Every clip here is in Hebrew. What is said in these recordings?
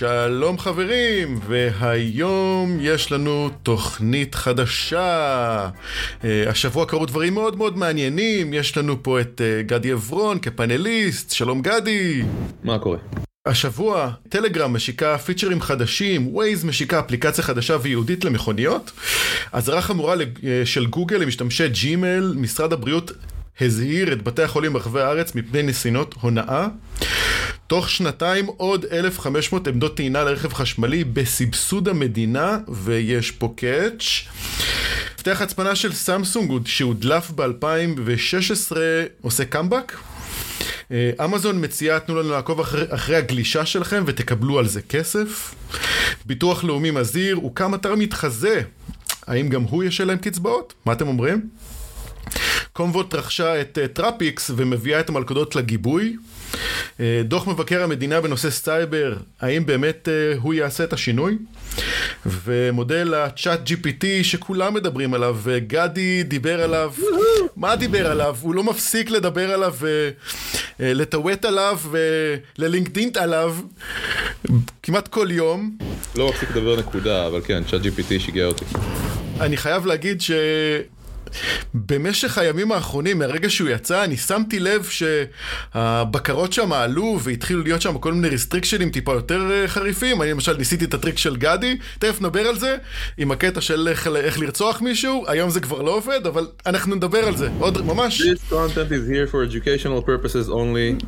שלום חברים, והיום יש לנו תוכנית חדשה. אה, השבוע קרו דברים מאוד מאוד מעניינים, יש לנו פה את אה, גדי עברון כפאנליסט, שלום גדי. מה קורה? השבוע טלגרם משיקה פיצ'רים חדשים, ווייז משיקה אפליקציה חדשה וייעודית למכוניות. אזהרה חמורה של גוגל למשתמשי ג'ימל, משרד הבריאות הזהיר את בתי החולים ברחבי הארץ מפני ניסיונות הונאה. תוך שנתיים עוד 1,500 עמדות טעינה לרכב חשמלי בסבסוד המדינה, ויש פה קאץ'. מפתח הצפנה של סמסונג שהודלף ב-2016 עושה קאמבק. אמזון מציעה תנו לנו לעקוב אחרי, אחרי הגלישה שלכם ותקבלו על זה כסף. ביטוח לאומי מזהיר, הוקם אתר מתחזה. האם גם הוא ישלם קצבאות? מה אתם אומרים? קומוולט רכשה את טראפיקס ומביאה את המלכודות לגיבוי. דוח מבקר המדינה בנושא סייבר, האם באמת הוא יעשה את השינוי? ומודל ה ChatGPT שכולם מדברים עליו, וגדי דיבר עליו, מה דיבר עליו? הוא לא מפסיק לדבר עליו ולטווט עליו וללינקדינט עליו כמעט כל יום. לא מפסיק לדבר נקודה, אבל כן, ChatGPT שיגע אותי. אני חייב להגיד ש... במשך הימים האחרונים, מהרגע שהוא יצא, אני שמתי לב שהבקרות שם עלו והתחילו להיות שם כל מיני ריסטריקשנים טיפה יותר חריפים. אני למשל ניסיתי את הטריק של גדי, תכף נדבר על זה, עם הקטע של איך, איך לרצוח מישהו, היום זה כבר לא עובד, אבל אנחנו נדבר על זה, עוד ממש. This content is here for educational purposes only.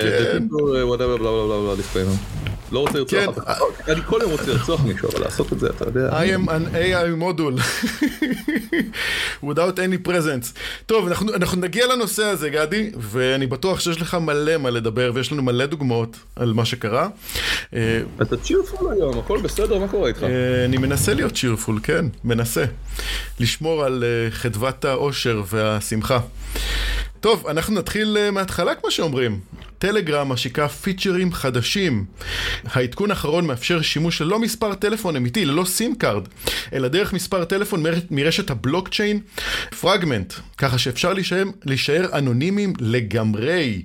כן. whatever, blah blah blah, disclaimer. לא רוצה לרצוח אחד, אני כל יום רוצה לרצוח מישהו, אבל לעשות את זה, אתה יודע. I am an AI module. without any presence. טוב, אנחנו, אנחנו נגיע לנושא הזה, גדי, ואני בטוח שיש לך מלא מה לדבר, ויש לנו מלא דוגמאות על מה שקרה. אתה צ'ירפול היום, הכל בסדר, מה קורה איתך? אני מנסה להיות צ'ירפול, כן, מנסה. לשמור על חדוות האושר והשמחה. טוב, אנחנו נתחיל מההתחלה כמו שאומרים. טלגרם משיקה פיצ'רים חדשים. העדכון האחרון מאפשר שימוש ללא מספר טלפון אמיתי, ללא SIM card, אלא דרך מספר טלפון מרשת הבלוקצ'יין פרגמנט, ככה שאפשר להישאר, להישאר אנונימיים לגמרי.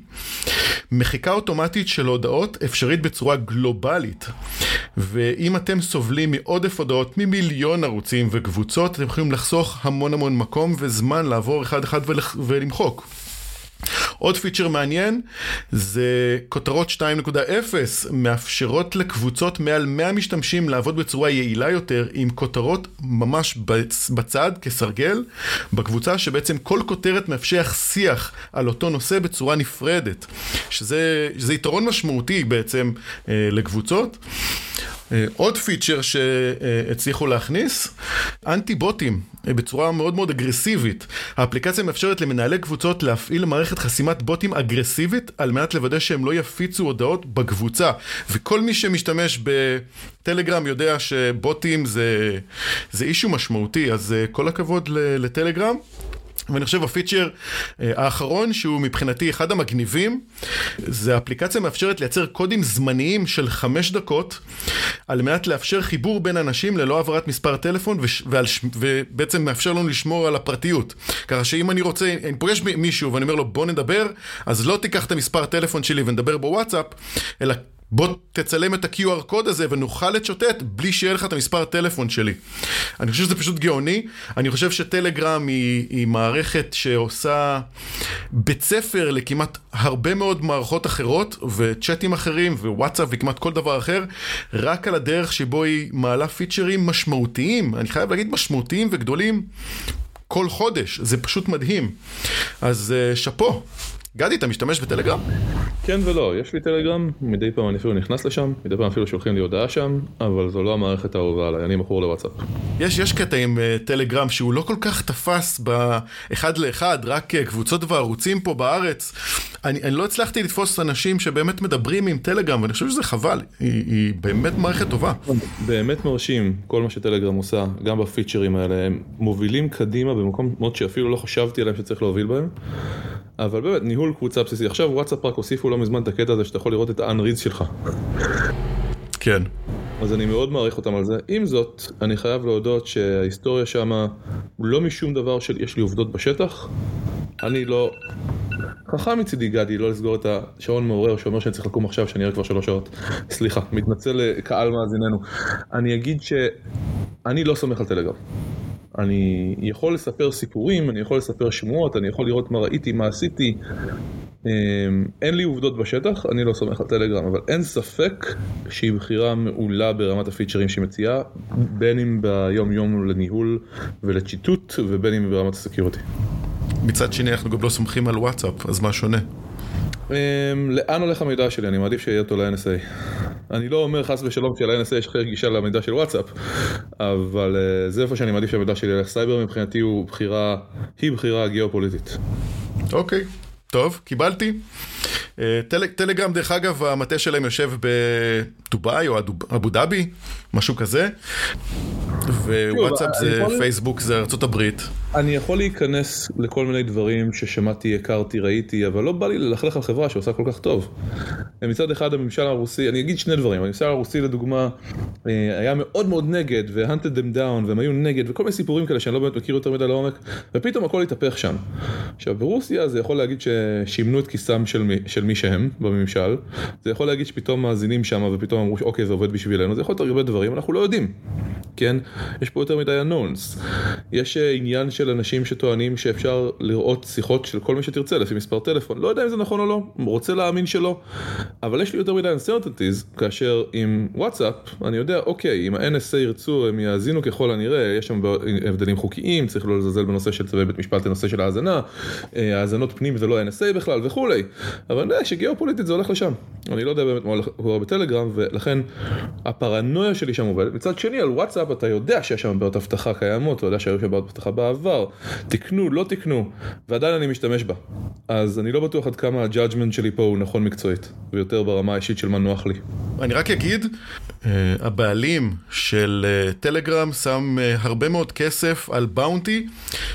מחיקה אוטומטית של הודעות אפשרית בצורה גלובלית. ואם אתם סובלים מעודף הודעות ממיליון ערוצים וקבוצות, אתם יכולים לחסוך המון המון מקום וזמן לעבור אחד אחד ולמחוק. עוד פיצ'ר מעניין זה כותרות 2.0 מאפשרות לקבוצות מעל 100 משתמשים לעבוד בצורה יעילה יותר עם כותרות ממש בצד כסרגל בקבוצה שבעצם כל כותרת מאפשר שיח על אותו נושא בצורה נפרדת שזה, שזה יתרון משמעותי בעצם אה, לקבוצות. עוד פיצ'ר שהצליחו להכניס, אנטי בוטים בצורה מאוד מאוד אגרסיבית. האפליקציה מאפשרת למנהלי קבוצות להפעיל מערכת חסימת בוטים אגרסיבית על מנת לוודא שהם לא יפיצו הודעות בקבוצה. וכל מי שמשתמש בטלגרם יודע שבוטים זה, זה אישו משמעותי, אז כל הכבוד לטלגרם. ואני חושב הפיצ'ר האחרון שהוא מבחינתי אחד המגניבים זה אפליקציה מאפשרת לייצר קודים זמניים של חמש דקות על מנת לאפשר חיבור בין אנשים ללא העברת מספר טלפון ועל, ובעצם מאפשר לנו לשמור על הפרטיות. ככה שאם אני רוצה, אני פוגש מישהו ואני אומר לו בוא נדבר אז לא תיקח את המספר טלפון שלי ונדבר בוואטסאפ אלא בוא תצלם את ה-QR קוד הזה ונוכל לצ'וטט בלי שיהיה לך את המספר הטלפון שלי. אני חושב שזה פשוט גאוני, אני חושב שטלגרם היא, היא מערכת שעושה בית ספר לכמעט הרבה מאוד מערכות אחרות וצ'אטים אחרים ווואטסאפ וכמעט כל דבר אחר, רק על הדרך שבו היא מעלה פיצ'רים משמעותיים, אני חייב להגיד משמעותיים וגדולים כל חודש, זה פשוט מדהים. אז שאפו. גדי, אתה משתמש בטלגרם? כן ולא, יש לי טלגרם, מדי פעם אני אפילו נכנס לשם, מדי פעם אפילו שולחים לי הודעה שם, אבל זו לא המערכת האהובה עליי, אני מכור לוואטסאפ. יש, יש קטע עם uh, טלגרם שהוא לא כל כך תפס באחד לאחד, רק uh, קבוצות וערוצים פה בארץ. אני, אני לא הצלחתי לתפוס אנשים שבאמת מדברים עם טלגרם, ואני חושב שזה חבל, היא, היא באמת מערכת טובה. באמת מרשים, כל מה שטלגרם עושה, גם בפיצ'רים האלה, הם מובילים קדימה במקומות שאפילו לא חשבתי עליהם שצריך להוביל בהם. אבל באמת, ניהול קבוצה בסיסי. עכשיו וואטסאפ רק הוסיפו לא מזמן את הקטע הזה שאתה יכול לראות את ה-unreads שלך. כן. אז אני מאוד מעריך אותם על זה. עם זאת, אני חייב להודות שההיסטוריה שמה לא משום דבר של יש לי עובדות בשטח. אני לא... חכם מצידי גדי לא לסגור את השעון מעורר שאומר שאני צריך לקום עכשיו שאני אראה כבר שלוש שעות. סליחה, מתנצל לקהל מאזיננו. אני אגיד שאני לא סומך על טלגרם. אני יכול לספר סיפורים, אני יכול לספר שמועות, אני יכול לראות מה ראיתי, מה עשיתי. אמ, אין לי עובדות בשטח, אני לא סומך על טלגרם, אבל אין ספק שהיא בחירה מעולה ברמת הפיצ'רים שהיא מציעה, בין אם ביום יום לניהול ולציטוט, ובין אם ברמת ה security. מצד שני אנחנו גם לא סומכים על וואטסאפ, אז מה שונה? אמ, לאן הולך המידע שלי? אני מעדיף שיהיה אותו ל-NSA. אני לא אומר חס ושלום של-NSA יש אחרי גישה למידע של וואטסאפ, אבל uh, זה איפה שאני מעדיף שהמידע שלי ילך. סייבר מבחינתי הוא בחירה, היא בחירה גיאופוליטית. אוקיי, טוב, קיבלתי. אה, טל, טלגרם דרך אגב המטה שלהם יושב בדובאי או אבו דאבי, משהו כזה. ווואטסאפ זה פייסבוק זה ארצות הברית. אני יכול להיכנס לכל מיני דברים ששמעתי, הכרתי, ראיתי, אבל לא בא לי ללכלך על חברה שעושה כל כך טוב. מצד אחד הממשל הרוסי, אני אגיד שני דברים, הממשל הרוסי לדוגמה אה, היה מאוד מאוד נגד ו-hunted them down והם היו נגד וכל מיני סיפורים כאלה שאני לא באמת מכיר יותר מדי לעומק ופתאום הכל התהפך שם. עכשיו ברוסיה זה יכול להגיד ששימנו את כיסם של מי, של מי שהם בממשל, זה יכול להגיד שפתאום מאזינים שם ופתאום אמרו שאוקיי זה עובד בשבילנו, זה יכול להיות הרבה דברים, אנחנו לא יודעים, כן? יש פה יותר מדי unknowns. יש אה, עניין של אנשים שטוענים שאפשר לראות שיחות של כל מי שתרצה לפי מספר טלפון. לא יודע אם זה נכון או לא, רוצה להאמין שלא. אבל יש לי יותר מדי uncertainties, כאשר עם וואטסאפ, אני יודע, אוקיי, אם ה-NSA ירצו, הם יאזינו ככל הנראה, יש שם הבדלים חוקיים, צריך לא לזלזל בנושא של צווי בית משפט לנושא של האזנה, אה, האזנות פנים זה לא NSA בכלל וכולי. אבל אני יודע שגיאופוליטית זה הולך לשם. אני לא יודע באמת מה הולך בטלגרם, ולכן הפרנויה שלי שם עובדת. מצד שני, על וואטסאפ אתה יודע שיש שם בעיות אבטחה קיימות, אתה יודע שהיו שם בעיות אבטחה בעבר, תקנו, לא תקנו, ועדיין אני משתמש בה. אז אני לא בטוח עד כמה ה judgment שלי פה הוא נכון מקצועית, ויותר ברמה האישית של מה נוח לי. אני רק אגיד, uh, הבעלים של טלגרם שם uh, הרבה מאוד כסף על bounty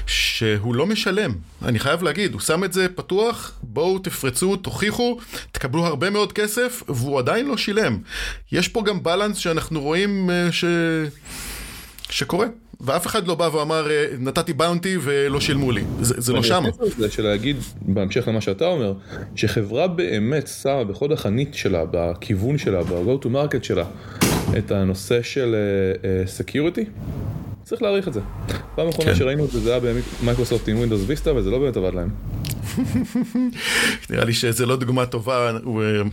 שהוא לא משלם. אני חייב להגיד, הוא שם את זה פתוח, בואו תפרצו, תוכיחו, תקבלו הרבה מאוד כסף, והוא עדיין לא שילם. יש פה גם בלנס שאנחנו רואים ש... שקורה. ואף אחד לא בא ואמר, נתתי באונטי ולא שילמו לי. זה, זה לא שם. זה של להגיד, בהמשך למה שאתה אומר, שחברה באמת שמה בחוד החנית שלה, בכיוון שלה, ב-go to market שלה, את הנושא של security, uh, צריך להעריך את זה. פעם אחרונה כן. שראינו את זה, זה היה במייקרוסופט עם Windows Vista, וזה לא באמת עבד להם. נראה לי שזה לא דוגמה טובה,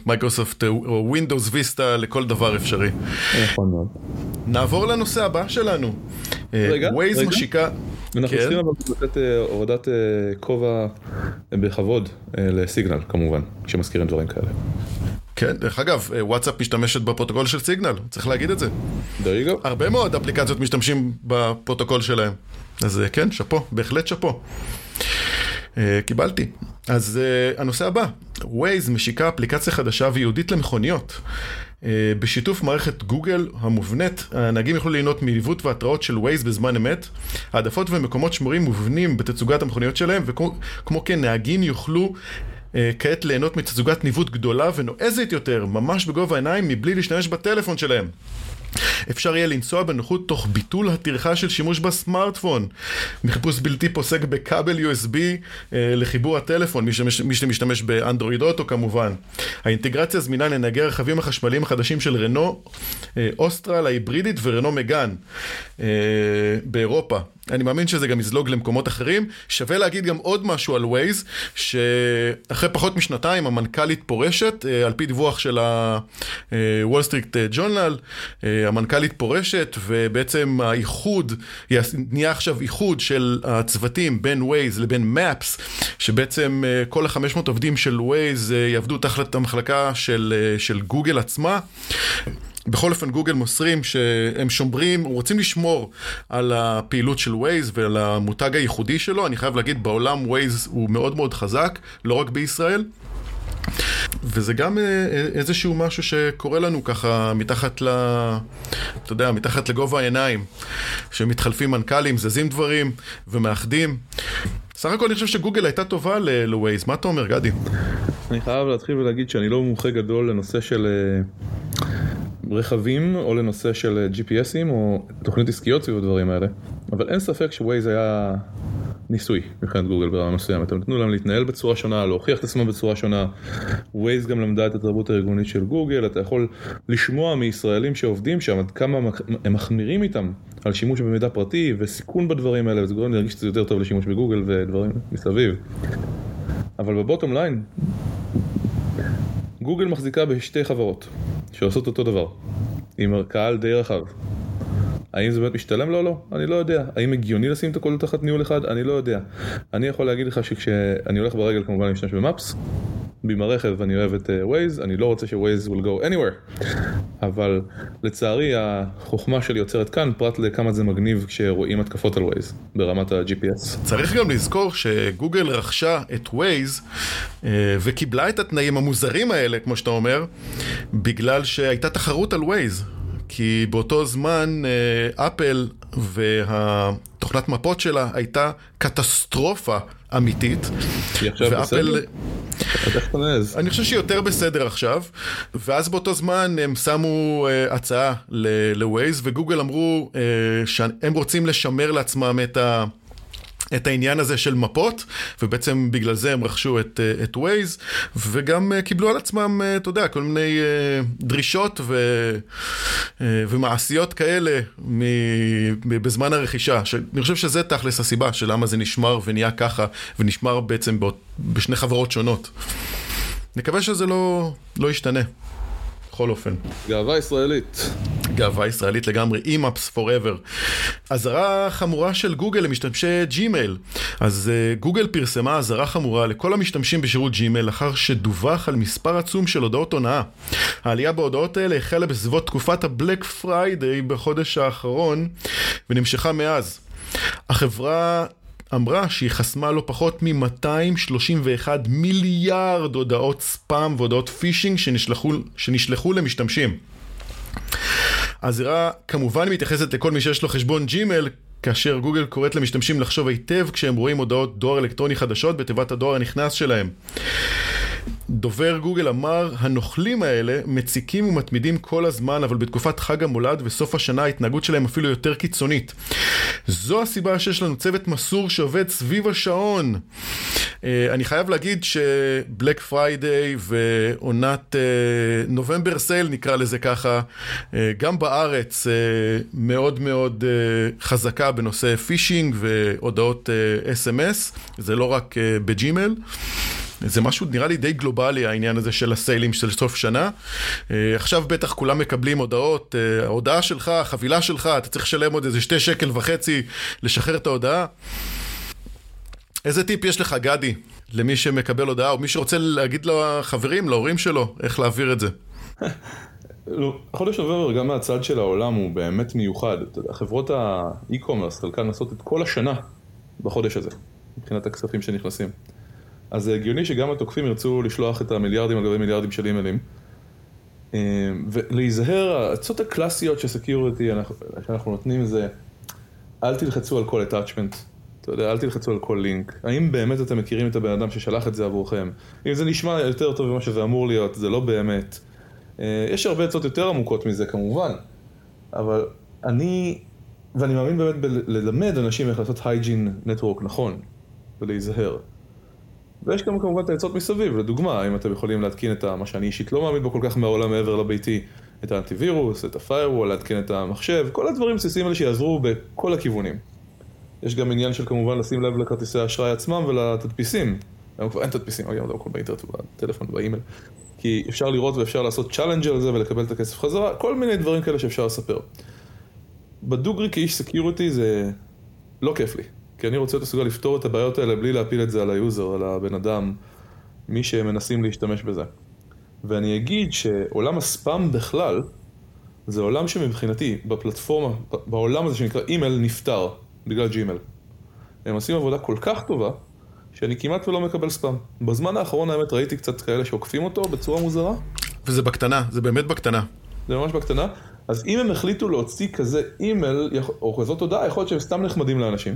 מייקרוסופט או Windows Vista לכל דבר אפשרי. נכון מאוד. נעבור לנושא הבא שלנו. רגע, רגע. משיקה... אנחנו כן. צריכים לתת אה, הורדת אה, כובע בכבוד אה, לסיגנל כמובן, כשמזכירים דברים כאלה. כן, דרך אגב, וואטסאפ משתמשת בפרוטוקול של סיגנל, צריך להגיד את זה. there you go. הרבה מאוד אפליקציות משתמשים בפרוטוקול שלהם. אז כן, שאפו, בהחלט שאפו. Uh, קיבלתי. אז uh, הנושא הבא, Waze משיקה אפליקציה חדשה וייעודית למכוניות. Uh, בשיתוף מערכת גוגל המובנית, הנהגים יוכלו ליהנות מעיוות והתראות של Waze בזמן אמת, העדפות ומקומות שמורים מובנים בתצוגת המכוניות שלהם, וכמו כן נהגים יוכלו כעת ליהנות מתצוגת ניווט גדולה ונועזת יותר, ממש בגובה העיניים, מבלי להשתמש בטלפון שלהם. אפשר יהיה לנסוע בנוחות תוך ביטול הטרחה של שימוש בסמארטפון. מחיפוש בלתי פוסק בכבל USB אה, לחיבור הטלפון, מי, שמש, מי שמשתמש באנדרואיד אוטו כמובן. האינטגרציה זמינה לנהגי הרכבים החשמליים החדשים של רנו אה, אוסטרל ההיברידית ורנו מגן אה, באירופה. אני מאמין שזה גם יזלוג למקומות אחרים. שווה להגיד גם עוד משהו על ווייז, שאחרי פחות משנתיים המנכ"לית פורשת, אה, על פי דיווח של ה-Wall Street Journal, אה, המנכ"לית פורשת, ובעצם האיחוד, נהיה עכשיו איחוד של הצוותים בין ווייז לבין Maps, שבעצם אה, כל ה-500 עובדים של ווייז יעבדו תחת המחלקה של, של גוגל עצמה. בכל אופן גוגל מוסרים שהם שומרים, רוצים לשמור על הפעילות של ווייז ועל המותג הייחודי שלו, אני חייב להגיד בעולם ווייז הוא מאוד מאוד חזק, לא רק בישראל. וזה גם אה, איזשהו משהו שקורה לנו ככה מתחת ל... אתה יודע, מתחת לגובה העיניים, שמתחלפים מנכ"לים, זזים דברים ומאחדים. סך הכל אני חושב שגוגל הייתה טובה לווייז, מה אתה אומר גדי? אני חייב להתחיל ולהגיד שאני לא מומחה גדול לנושא של אה, רכבים או לנושא של GPSים או תוכנית עסקיות סביב הדברים האלה, אבל אין ספק שווייז היה ניסוי מבחינת גוגל ברמה מסוימת, הם נתנו להם להתנהל בצורה שונה, להוכיח את עצמם בצורה שונה, ווייז גם למדה את התרבות הארגונית של גוגל, אתה יכול לשמוע מישראלים שעובדים שם עד כמה הם מחמירים איתם על שימוש במידע פרטי וסיכון בדברים האלה, וזה גורם להרגיש שזה יותר טוב לשימוש בגוגל ודברים מסביב. אבל ב bottom line, גוגל מחזיקה בשתי חברות שעושות אותו דבר, עם קהל די רחב. האם זה באמת משתלם לו או לא? אני לא יודע. האם הגיוני לשים את הכל תחת ניהול אחד? אני לא יודע. אני יכול להגיד לך שכשאני הולך ברגל כמובן אני משתמש במאפס, ועם הרכב ואני אוהב את uh, Waze, אני לא רוצה ש-Waze will go anywhere. אבל לצערי החוכמה שלי יוצרת כאן, פרט לכמה זה מגניב כשרואים התקפות על Waze ברמת ה-GPS. צריך גם לזכור שגוגל רכשה את Waze uh, וקיבלה את התנאים המוזרים האלה, כמו שאתה אומר, בגלל שהייתה תחרות על Waze. כי באותו זמן אה, אפל והתוכנת מפות שלה הייתה קטסטרופה אמיתית. היא עכשיו ואפל... בסדר? אני חושב שהיא יותר בסדר עכשיו, ואז באותו זמן הם שמו uh, הצעה ל-Waze, וגוגל אמרו uh, שהם רוצים לשמר לעצמם את ה... את העניין הזה של מפות, ובעצם בגלל זה הם רכשו את, אה, את Waze, וגם אה, קיבלו על עצמם, אה, אתה יודע, כל מיני דרישות ו, ומעשיות כאלה בזמן הרכישה. אני חושב שזה תכלס הסיבה של למה זה נשמר ונהיה ככה, ונשמר בעצם בשני חברות שונות. נקווה שזה לא, לא ישתנה. בכל אופן. גאווה ישראלית. גאווה ישראלית לגמרי, אימאפס forever. אזהרה חמורה של גוגל למשתמשי ג'ימייל. אז uh, גוגל פרסמה אזהרה חמורה לכל המשתמשים בשירות ג'ימייל לאחר שדווח על מספר עצום של הודעות הונאה. העלייה בהודעות האלה החלה בסביבות תקופת ה Black Friday בחודש האחרון ונמשכה מאז. החברה אמרה שהיא חסמה לא פחות מ-231 מיליארד הודעות ספאם והודעות פישינג שנשלחו, שנשלחו למשתמשים. הזירה כמובן מתייחסת לכל מי שיש לו חשבון ג'ימייל, כאשר גוגל קוראת למשתמשים לחשוב היטב כשהם רואים הודעות דואר אלקטרוני חדשות בתיבת הדואר הנכנס שלהם. דובר גוגל אמר, הנוכלים האלה מציקים ומתמידים כל הזמן, אבל בתקופת חג המולד וסוף השנה ההתנהגות שלהם אפילו יותר קיצונית. זו הסיבה שיש לנו צוות מסור שעובד סביב השעון. Uh, אני חייב להגיד שב Black Friday ועונת נובמבר uh, sale נקרא לזה ככה, uh, גם בארץ uh, מאוד מאוד uh, חזקה בנושא פישינג והודעות uh, SMS, זה לא רק uh, בג'ימל. זה משהו נראה לי די גלובלי העניין הזה של הסיילים של סוף שנה. אה, עכשיו בטח כולם מקבלים הודעות, אה, ההודעה שלך, החבילה שלך, אתה צריך לשלם עוד איזה שתי שקל וחצי לשחרר את ההודעה. איזה טיפ יש לך, גדי, למי שמקבל הודעה, או מי שרוצה להגיד לחברים, להורים שלו, איך להעביר את זה? לא, חודש נובמבר גם מהצד של העולם הוא באמת מיוחד. חברות ה e-commerce, חלקן לעשות את כל השנה בחודש הזה, מבחינת הכספים שנכנסים. אז זה הגיוני שגם התוקפים ירצו לשלוח את המיליארדים על גבי מיליארדים של אימיילים. אה, ולהיזהר, העצות הקלאסיות של security שאנחנו נותנים זה, אל תלחצו על כל attachment. אתה יודע, אל תלחצו על כל לינק. האם באמת אתם מכירים את הבן אדם ששלח את זה עבורכם? אם זה נשמע יותר טוב ממה שזה אמור להיות, זה לא באמת. אה, יש הרבה עצות יותר עמוקות מזה כמובן, אבל אני, ואני מאמין באמת בללמד אנשים איך לעשות הייג'ין נטוורק נכון, ולהיזהר. ויש גם כמובן את העצות מסביב, לדוגמה, אם אתם יכולים להתקין את מה שאני אישית לא מאמין בו כל כך מהעולם מעבר לביתי, את האנטיווירוס, את הפיירוול, להתקין את המחשב, כל הדברים הבסיסיים האלה שיעזרו בכל הכיוונים. יש גם עניין של כמובן לשים לב לכרטיסי האשראי עצמם ולתדפיסים. היום כבר אין תדפיסים, היום זה הכל באינטרנט ובטלפון ובאימייל. כי אפשר לראות ואפשר לעשות challenge על זה ולקבל את הכסף חזרה, כל מיני דברים כאלה שאפשר לספר. בדוגרי כאיש security זה לא כיף לי. כי אני רוצה להיות מסוגל לפתור את הבעיות האלה בלי להפיל את זה על ה user, על הבן אדם, מי שמנסים להשתמש בזה. ואני אגיד שעולם הספאם בכלל, זה עולם שמבחינתי, בפלטפורמה, בעולם הזה שנקרא אימייל, נפתר בגלל ג'ימייל. הם עושים עבודה כל כך טובה, שאני כמעט ולא מקבל ספאם. בזמן האחרון האמת ראיתי קצת כאלה שעוקפים אותו בצורה מוזרה. וזה בקטנה, זה באמת בקטנה. זה ממש בקטנה. אז אם הם החליטו להוציא כזה אימייל, או כזאת הודעה, יכול להיות שהם סתם נחמדים לאנשים.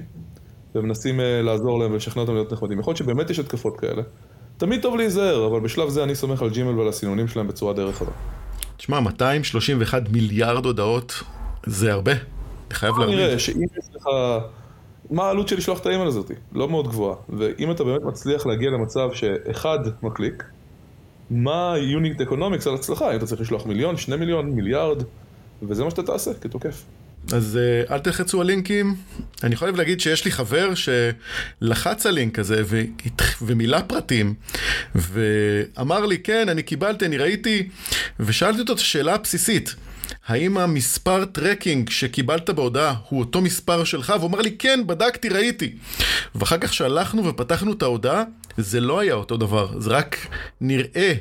ומנסים uh, לעזור להם ולשכנע אותם להיות נחמדים. יכול להיות שבאמת יש התקפות כאלה. תמיד טוב להיזהר, אבל בשלב זה אני סומך על ג'ימייל ועל הסינונים שלהם בצורה די רחבה. תשמע, 231 מיליארד הודעות זה הרבה, אני חייב להבין. נראה שאם יש לך מה העלות של לשלוח את האימייל הזאתי? לא מאוד גבוהה. ואם אתה באמת מצליח להגיע למצב שאחד מקליק, מה ה unit economics על הצלחה? אם אתה צריך לשלוח מיליון, שני מיליון, מיליארד, וזה מה שאתה תעשה כתוקף. אז אה, אל תלחצו על לינקים. אני יכול להגיד שיש לי חבר שלחץ על לינק הזה ומילא פרטים, ואמר לי, כן, אני קיבלתי, אני ראיתי, ושאלתי אותו את השאלה הבסיסית. האם המספר tracking שקיבלת בהודעה הוא אותו מספר שלך? והוא אמר לי, כן, בדקתי, ראיתי. ואחר כך שהלכנו ופתחנו את ההודעה, זה לא היה אותו דבר, זה רק נראה.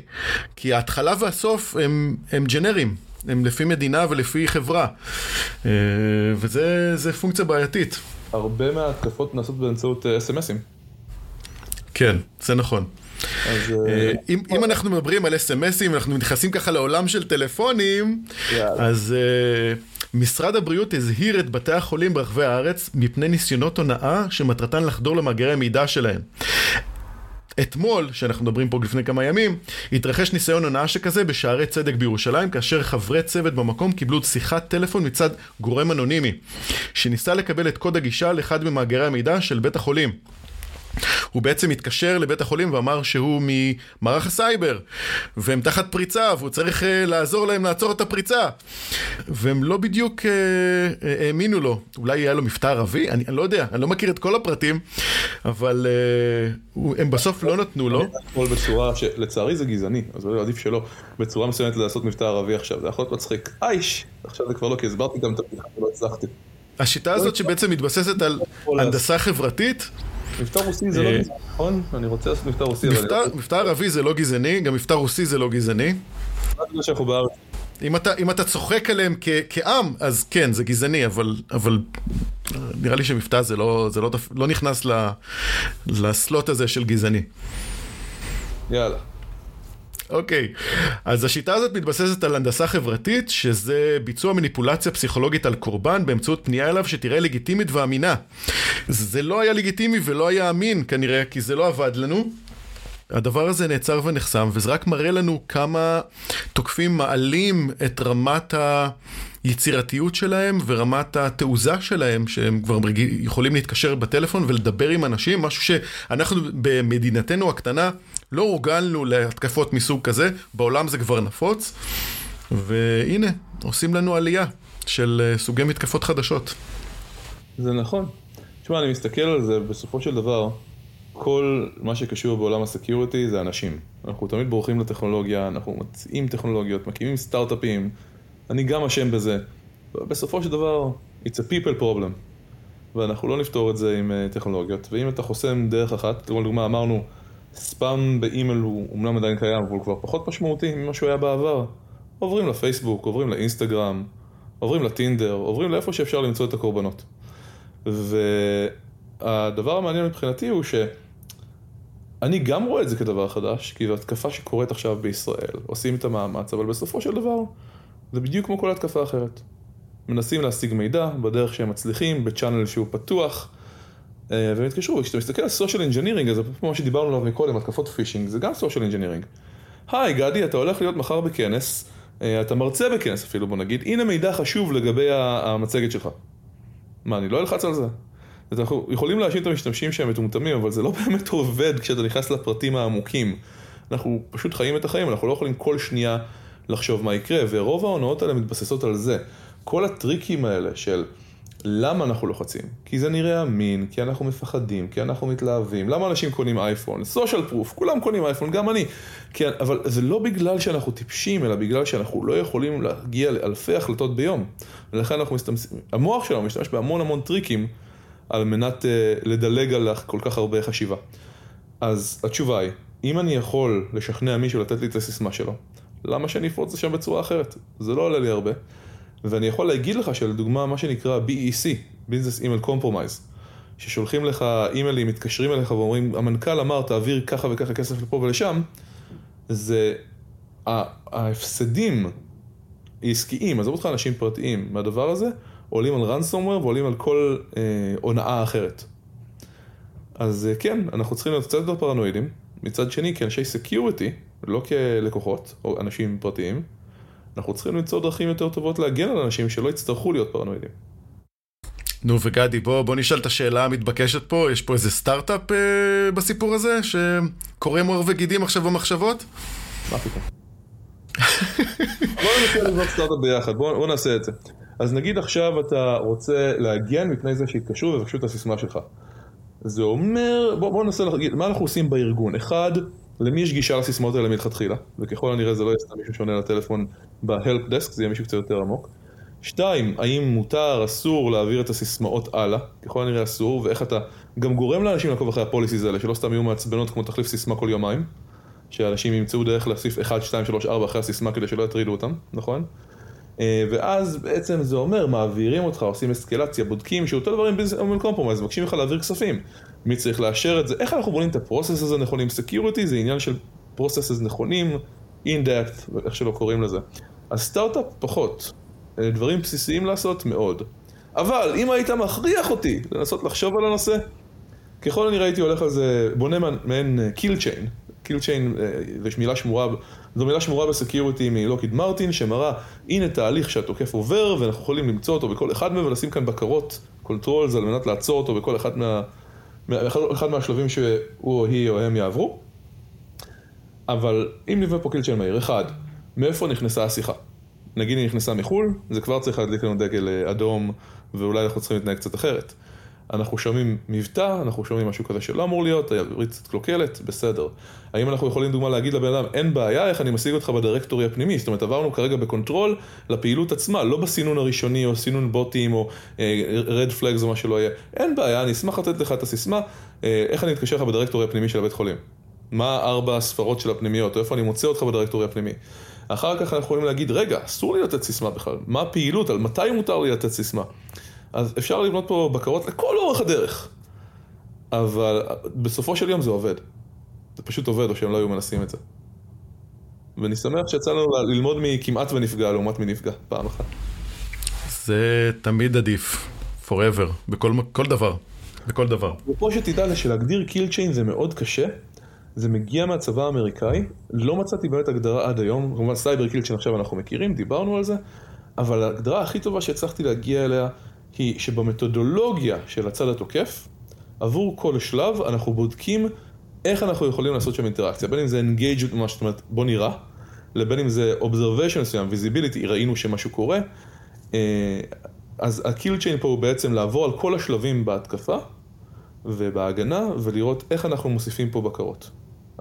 כי ההתחלה והסוף הם, הם ג'נרים. הם לפי מדינה ולפי חברה. אה, וזה פונקציה בעייתית. הרבה מההתקפות נעשות באמצעות אס.אם.אסים. אה, כן, זה נכון. אז, אה, אם, אם אנחנו מדברים על אס.אם.אסים, אנחנו נכנסים ככה לעולם של טלפונים, יאללה. אז uh, משרד הבריאות הזהיר את בתי החולים ברחבי הארץ מפני ניסיונות הונאה שמטרתן לחדור למאגרי המידע שלהם. אתמול, שאנחנו מדברים פה לפני כמה ימים, התרחש ניסיון הונאה שכזה בשערי צדק בירושלים, כאשר חברי צוות במקום קיבלו שיחת טלפון מצד גורם אנונימי, שניסה לקבל את קוד הגישה לאחד ממאגרי המידע של בית החולים. הוא בעצם התקשר לבית החולים ואמר שהוא ממערך הסייבר, והם תחת פריצה, והוא צריך uh, לעזור להם לעצור את הפריצה. והם לא בדיוק uh, uh, האמינו לו. אולי היה לו מבטא ערבי? אני, אני לא יודע, אני לא מכיר את כל הפרטים, אבל uh, הם בסוף לא נתנו לו. בצורה שלצערי זה גזעני, אז עדיף שלא. בצורה מסוימת לעשות מבטא ערבי עכשיו, זה יכול להיות מצחיק. אייש! עכשיו זה כבר לא, כי הסברתי גם את הפתיחה ולא הצלחתי. השיטה הזאת שבעצם מתבססת על הנדסה חברתית, מבטא רוסי זה לא אה, גזעני, נכון? אני רוצה לעשות מבטא רוסי. מבטא ערבי זה לא גזעני, גם מבטא רוסי זה לא גזעני. אם אתה, אם אתה צוחק עליהם כ, כעם, אז כן, זה גזעני, אבל, אבל נראה לי שמבטא זה לא, זה לא, לא נכנס לסלוט הזה של גזעני. יאללה. אוקיי, אז השיטה הזאת מתבססת על הנדסה חברתית, שזה ביצוע מניפולציה פסיכולוגית על קורבן באמצעות פנייה אליו שתראה לגיטימית ואמינה. זה לא היה לגיטימי ולא היה אמין כנראה, כי זה לא עבד לנו. הדבר הזה נעצר ונחסם, וזה רק מראה לנו כמה תוקפים מעלים את רמת היצירתיות שלהם ורמת התעוזה שלהם, שהם כבר יכולים להתקשר בטלפון ולדבר עם אנשים, משהו שאנחנו במדינתנו הקטנה לא הורגלנו להתקפות מסוג כזה, בעולם זה כבר נפוץ, והנה, עושים לנו עלייה של אה, סוגי מתקפות חדשות. זה נכון. תשמע, אני מסתכל על זה, בסופו של דבר, כל מה שקשור בעולם ה security זה אנשים. אנחנו תמיד בורחים לטכנולוגיה, אנחנו מציעים טכנולוגיות, מקימים סטארט-אפים, אני גם אשם בזה. בסופו של דבר, it's a people problem. ואנחנו לא נפתור את זה עם uh, טכנולוגיות. ואם אתה חוסם דרך אחת, לדוגמה אמרנו, ספאם באימייל הוא אומנם עדיין קיים, אבל הוא כבר פחות משמעותי ממה שהוא היה בעבר. עוברים לפייסבוק, עוברים לאינסטגרם, עוברים לטינדר, עוברים לאיפה שאפשר למצוא את הקורבנות. והדבר המעניין מבחינתי הוא שאני גם רואה את זה כדבר חדש, כי זו התקפה שקורית עכשיו בישראל, עושים את המאמץ, אבל בסופו של דבר זה בדיוק כמו כל התקפה אחרת. מנסים להשיג מידע בדרך שהם מצליחים, ב channel שהוא פתוח. אה, והם התקשרו, כשאתה מסתכל על social engineering, אז אפרופו מה שדיברנו עליו מקודם, התקפות phishing, זה גם social engineering. היי גדי, אתה הולך להיות מחר בכנס, אה, אתה מרצה בכנס אפילו, בוא נגיד, הנה מידע חשוב לגבי המצגת שלך. מה, אני לא אלחץ על זה? אנחנו יכולים להאשים את המשתמשים שהם מטומטמים, אבל זה לא באמת עובד כשאתה נכנס לפרטים העמוקים. אנחנו פשוט חיים את החיים, אנחנו לא יכולים כל שנייה לחשוב מה יקרה, ורוב ההונאות האלה מתבססות על זה. כל הטריקים האלה של... למה אנחנו לוחצים? כי זה נראה אמין, כי אנחנו מפחדים, כי אנחנו מתלהבים. למה אנשים קונים אייפון? סושיאל פרוף, כולם קונים אייפון, גם אני. כן, אבל זה לא בגלל שאנחנו טיפשים, אלא בגלל שאנחנו לא יכולים להגיע לאלפי החלטות ביום. ולכן אנחנו מסתמסים, המוח שלנו משתמש בהמון המון טריקים על מנת uh, לדלג על כל כך הרבה חשיבה. אז התשובה היא, אם אני יכול לשכנע מישהו לתת לי את הסיסמה שלו, למה שאני אפרוץ לשם בצורה אחרת? זה לא עולה לי הרבה. ואני יכול להגיד לך שלדוגמה מה שנקרא BEC, Business Email Compromise, ששולחים לך אימיילים, מתקשרים אליך ואומרים, המנכ"ל אמר תעביר ככה וככה כסף לפה ולשם, זה ההפסדים העסקיים, עזוב אותך אנשים פרטיים, מהדבר הזה, עולים על ransomware ועולים על כל אה, הונאה אחרת. אז אה, כן, אנחנו צריכים להיות קצת יותר פרנואידים, מצד שני כאנשי security, לא כלקוחות או אנשים פרטיים, אנחנו צריכים למצוא דרכים יותר טובות להגן על אנשים שלא יצטרכו להיות פרנואידים. נו וגדי, בוא, בוא נשאל את השאלה המתבקשת פה, יש פה איזה סטארט-אפ אה, בסיפור הזה, שקורם עור וגידים עכשיו במחשבות? מה פתאום? בוא ננסה לבנות סטארט-אפ ביחד, בוא, בוא נעשה את זה. אז נגיד עכשיו אתה רוצה להגן מפני זה שיתקשרו ויבקשו את הסיסמה שלך. זה אומר, בוא, בוא ננסה להגיד, מה אנחנו עושים בארגון? אחד, למי יש גישה לסיסמאות האלה מלכתחילה, וככל הנראה זה לא יהיה סתם מישהו שעונה לטלפון ב-help desk, זה יהיה מישהו קצת יותר עמוק. שתיים, האם מותר, אסור להעביר את הסיסמאות הלאה, ככל הנראה אסור, ואיך אתה גם גורם לאנשים לעקוב אחרי ה policies האלה, שלא סתם יהיו מעצבנות כמו תחליף סיסמה כל יומיים, שאנשים ימצאו דרך להוסיף 1, 2, 3, 4 אחרי הסיסמה כדי שלא יטרידו אותם, נכון? אה, ואז בעצם זה אומר, מעבירים אותך, עושים אסקלציה, בודקים שאותו דברים been compromised, מבקשים לך להעביר כספים. מי צריך לאשר את זה, איך אנחנו בונים את ה process הזה נכונים, security זה עניין של processes נכונים, אינדקט, איך שלא קוראים לזה. אז סטארט-אפ פחות, אה, דברים בסיסיים לעשות מאוד. אבל אם היית מכריח אותי לנסות לחשוב על הנושא, ככל הנראה הייתי הולך על זה, בונה מעין kill chain, kill chain, יש מילה שמורה, זו מילה שמורה ב security מלוקהיד מרטין, שמראה, הנה תהליך שהתוקף עובר, ואנחנו יכולים למצוא אותו בכל אחד מהם, ולשים כאן בקרות, controls, על מנת לעצור אותו בכל אחד, מה, אחד מהשלבים שהוא או היא או הם יעברו. אבל אם נבנה פה kill chain מהיר, אחד, מאיפה נכנסה השיחה? נגיד היא נכנסה מחו"ל, זה כבר צריך להדליק לנו דגל אה, אדום, ואולי אנחנו צריכים להתנהג קצת אחרת. אנחנו שומעים מבטא, אנחנו שומעים משהו כזה שלא אמור להיות, העברית קצת קלוקלת, בסדר. האם אנחנו יכולים דוגמה להגיד לבן אדם, אין בעיה, איך אני משיג אותך ב directory הפנימי? זאת אומרת, עברנו כרגע ב control לפעילות עצמה, לא בסינון הראשוני או סינון בוטים או רד uh, פלאגס או מה שלא יהיה. אין בעיה, אני אשמח לתת לך את הסיסמה, uh, איך אני אתקשר לך בדירקטורי הפנימי של הבית חולים. מה ארבע הספרות של הפנימיות, או איפה אני מוצא אותך בדירקטורי הפנימי. אחר כך אנחנו יכולים להגיד, רגע, אסור לי לתת סיסמה בכלל, מה הפעילות, על מתי מותר לי לתת סיסמה. אז אפשר לבנות פה בקרות לכל אורך הדרך. אבל בסופו של יום זה עובד. זה פשוט עובד, או שהם לא היו מנסים את זה. ואני שמח שיצא לנו ללמוד מכמעט ונפגע לעומת מנפגע, פעם אחת. זה תמיד עדיף, forever, בכל דבר, בכל דבר. ופה שתדע זה שלהגדיר kill chain זה מאוד קשה, זה מגיע מהצבא האמריקאי, לא מצאתי באמת הגדרה עד היום, כמובן סייבר kill chain עכשיו אנחנו מכירים, דיברנו על זה, אבל ההגדרה הכי טובה שהצלחתי להגיע אליה היא שבמתודולוגיה של הצד התוקף, עבור כל שלב אנחנו בודקים איך אנחנו יכולים לעשות שם אינטראקציה, בין אם זה engagement ממש, זאת אומרת בוא נראה, לבין אם זה observation מסוים, visibility, ראינו שמשהו קורה, אה, אז הקיל צ'יין פה הוא בעצם לעבור על כל השלבים בהתקפה ובהגנה ולראות איך אנחנו מוסיפים פה בקרות.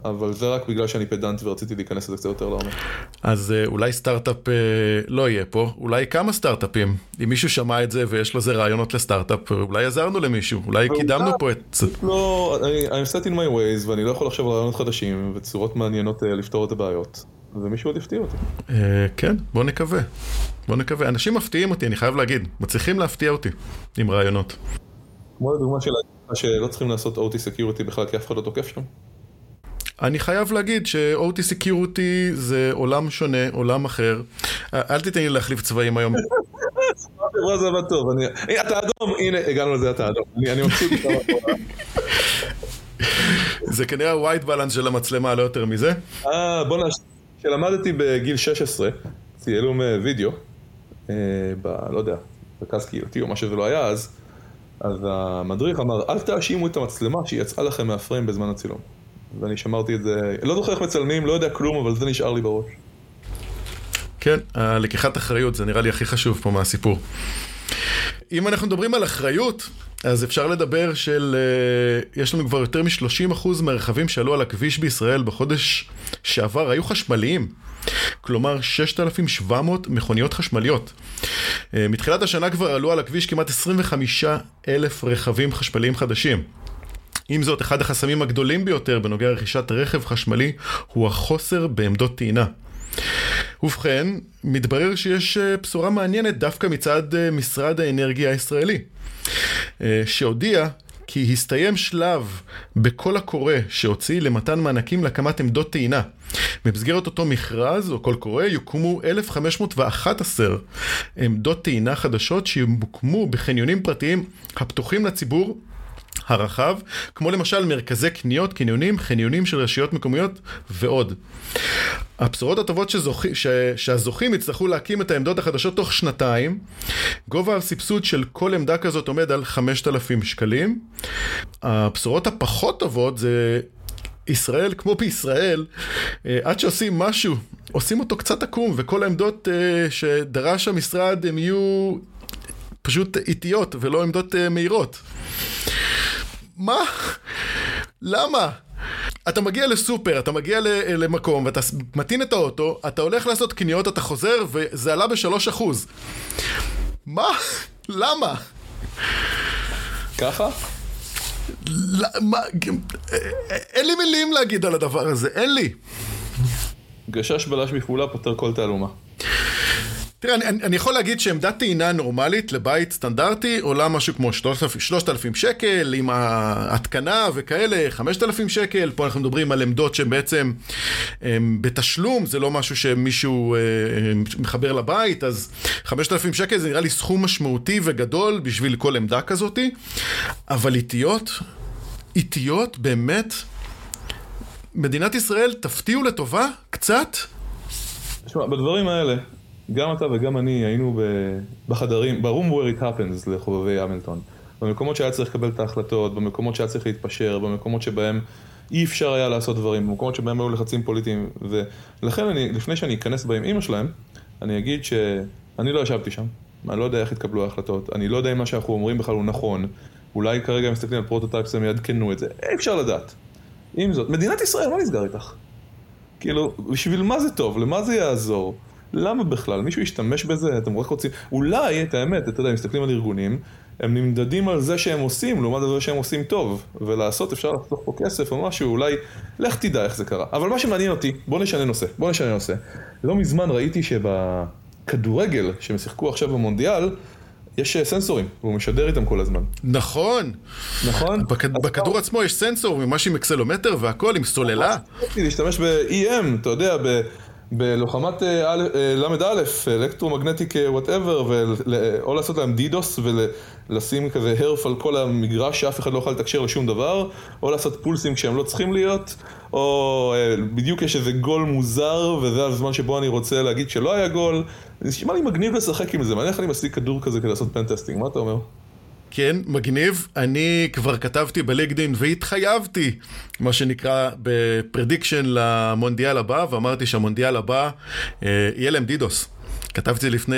אבל זה רק בגלל שאני פדנט ורציתי להיכנס לזה קצת יותר לעומק. אז אה, אולי סטארט-אפ אה, לא יהיה פה, אולי כמה סטארט-אפים. אם מישהו שמע את זה ויש לזה רעיונות לסטארט-אפ, אולי עזרנו למישהו, אולי קידמנו פה את... לא, אני, I'm set in my ways ואני לא יכול לחשוב על רעיונות חדשים וצורות מעניינות אה, לפתור את הבעיות. ומישהו עוד הפתיע אותי. כן, בוא נקווה. בוא נקווה. אנשים מפתיעים אותי, אני חייב להגיד. מצליחים להפתיע אותי עם רעיונות. כמו לדוגמה של שלא צריכים לעשות OT Security בכלל כי אף אחד לא תוקף שם. אני חייב להגיד ש-OT Security זה עולם שונה, עולם אחר. אל תיתן לי להחליף צבעים היום. זה עבד טוב, אתה אדום, הנה הגענו לזה, אתה אדום. אני מבסוט זה כנראה ה-white balance של המצלמה, לא יותר מזה. אה, בוא נש... כשלמדתי בגיל 16, צילום וידאו, ב... לא יודע, מרכז קהילתי או מה שזה לא היה אז, אז המדריך אמר, אל תאשימו את המצלמה שהיא יצאה לכם מהפריים בזמן הצילום. ואני שמרתי את זה, לא זוכר איך מצלמים, לא יודע כלום, אבל זה נשאר לי בראש. כן, הלקיחת אחריות זה נראה לי הכי חשוב פה מהסיפור. אם אנחנו מדברים על אחריות, אז אפשר לדבר של, uh, יש לנו כבר יותר מ-30% מהרכבים שעלו על הכביש בישראל בחודש שעבר היו חשמליים. כלומר 6,700 מכוניות חשמליות. Uh, מתחילת השנה כבר עלו על הכביש כמעט 25 אלף רכבים חשמליים חדשים. עם זאת, אחד החסמים הגדולים ביותר בנוגע לרכישת רכב חשמלי הוא החוסר בעמדות טעינה. ובכן, מתברר שיש אה, בשורה מעניינת דווקא מצד אה, משרד האנרגיה הישראלי, אה, שהודיע כי הסתיים שלב בקול הקורא שהוציא למתן מענקים להקמת עמדות טעינה. במסגרת אותו מכרז או קול קורא יוקמו 1,511 עמדות טעינה חדשות שיוקמו בחניונים פרטיים הפתוחים לציבור הרחב, כמו למשל מרכזי קניות, קניונים, חניונים של רשויות מקומיות ועוד. הבשורות הטובות שזוכ... ש... שהזוכים יצטרכו להקים את העמדות החדשות תוך שנתיים. גובה הסבסוד של כל עמדה כזאת עומד על 5,000 שקלים. הבשורות הפחות טובות זה ישראל, כמו בישראל, אה, עד שעושים משהו, עושים אותו קצת עקום, וכל העמדות אה, שדרש המשרד הם יהיו פשוט איטיות ולא עמדות אה, מהירות. מה? למה? אתה מגיע לסופר, אתה מגיע למקום ואתה מטעין את האוטו, אתה הולך לעשות קניות, אתה חוזר וזה עלה בשלוש אחוז. מה? למה? ככה? למה? אין לי מילים להגיד על הדבר הזה, אין לי. גשש בלש בפעולה פותר כל תעלומה. תראה, אני, אני יכול להגיד שעמדת טעינה נורמלית לבית סטנדרטי עולה משהו כמו 3,000 שקל, עם ההתקנה וכאלה, 5,000 שקל. פה אנחנו מדברים על עמדות שהן בעצם הם, בתשלום, זה לא משהו שמישהו אה, מחבר לבית, אז 5,000 שקל זה נראה לי סכום משמעותי וגדול בשביל כל עמדה כזאתי. אבל איטיות, איטיות באמת, מדינת ישראל תפתיעו לטובה קצת. תשמע, בדברים האלה, גם אתה וגם אני היינו בחדרים, ב-room where it happens לחובבי המילטון. במקומות שהיה צריך לקבל את ההחלטות, במקומות שהיה צריך להתפשר, במקומות שבהם אי אפשר היה לעשות דברים, במקומות שבהם היו לחצים פוליטיים. ולכן אני, לפני שאני אכנס באם אימא שלהם, אני אגיד שאני לא ישבתי שם. אני לא יודע איך התקבלו ההחלטות, אני לא יודע אם מה שאנחנו אומרים בכלל הוא נכון. אולי כרגע הם מסתכלים על prototypes והם יעדכנו את זה, אי אפשר לדעת. עם זאת, מדינת ישראל, מה נסגר איתך? כאילו, בשביל מה זה טוב? למה זה יעזור? למה בכלל? מישהו ישתמש בזה? אתם רק רוצים... אולי, את האמת, אתה יודע, מסתכלים על ארגונים, הם נמדדים על זה שהם עושים, לעומת זה שהם עושים טוב. ולעשות, אפשר לחסוך פה כסף או משהו, אולי... לך תדע איך זה קרה. אבל מה שמעניין אותי, בוא נשנה נושא. בוא נשנה נושא. לא מזמן ראיתי שבכדורגל, שהם שיחקו עכשיו במונדיאל, יש אה, סנסורים, והוא משדר איתם כל הזמן. נכון. נכון? בכ... בכדור עצמו יש סנסור, ממש עם accelerometer והכל, עם סוללה. להשתמש ב-EM, אתה יודע, ב... בלוחמת אה, אה, ל"א, electromagnetic whatever, או לעשות להם DDoS ולשים כזה RF על כל המגרש שאף אחד לא יכול לתקשר לשום דבר, או לעשות פולסים כשהם לא צריכים להיות, או אה, בדיוק יש איזה גול מוזר וזה הזמן שבו אני רוצה להגיד שלא היה גול. נשמע לי מגניב לשחק עם זה, מעניין איך אני משיג כדור כזה כדי לעשות pentesting, מה אתה אומר? כן, מגניב. אני כבר כתבתי בלינקדאין והתחייבתי, מה שנקרא, ב prediction למונדיאל הבא, ואמרתי שהמונדיאל הבא אה, יהיה להם DDoS. כתבתי לפני,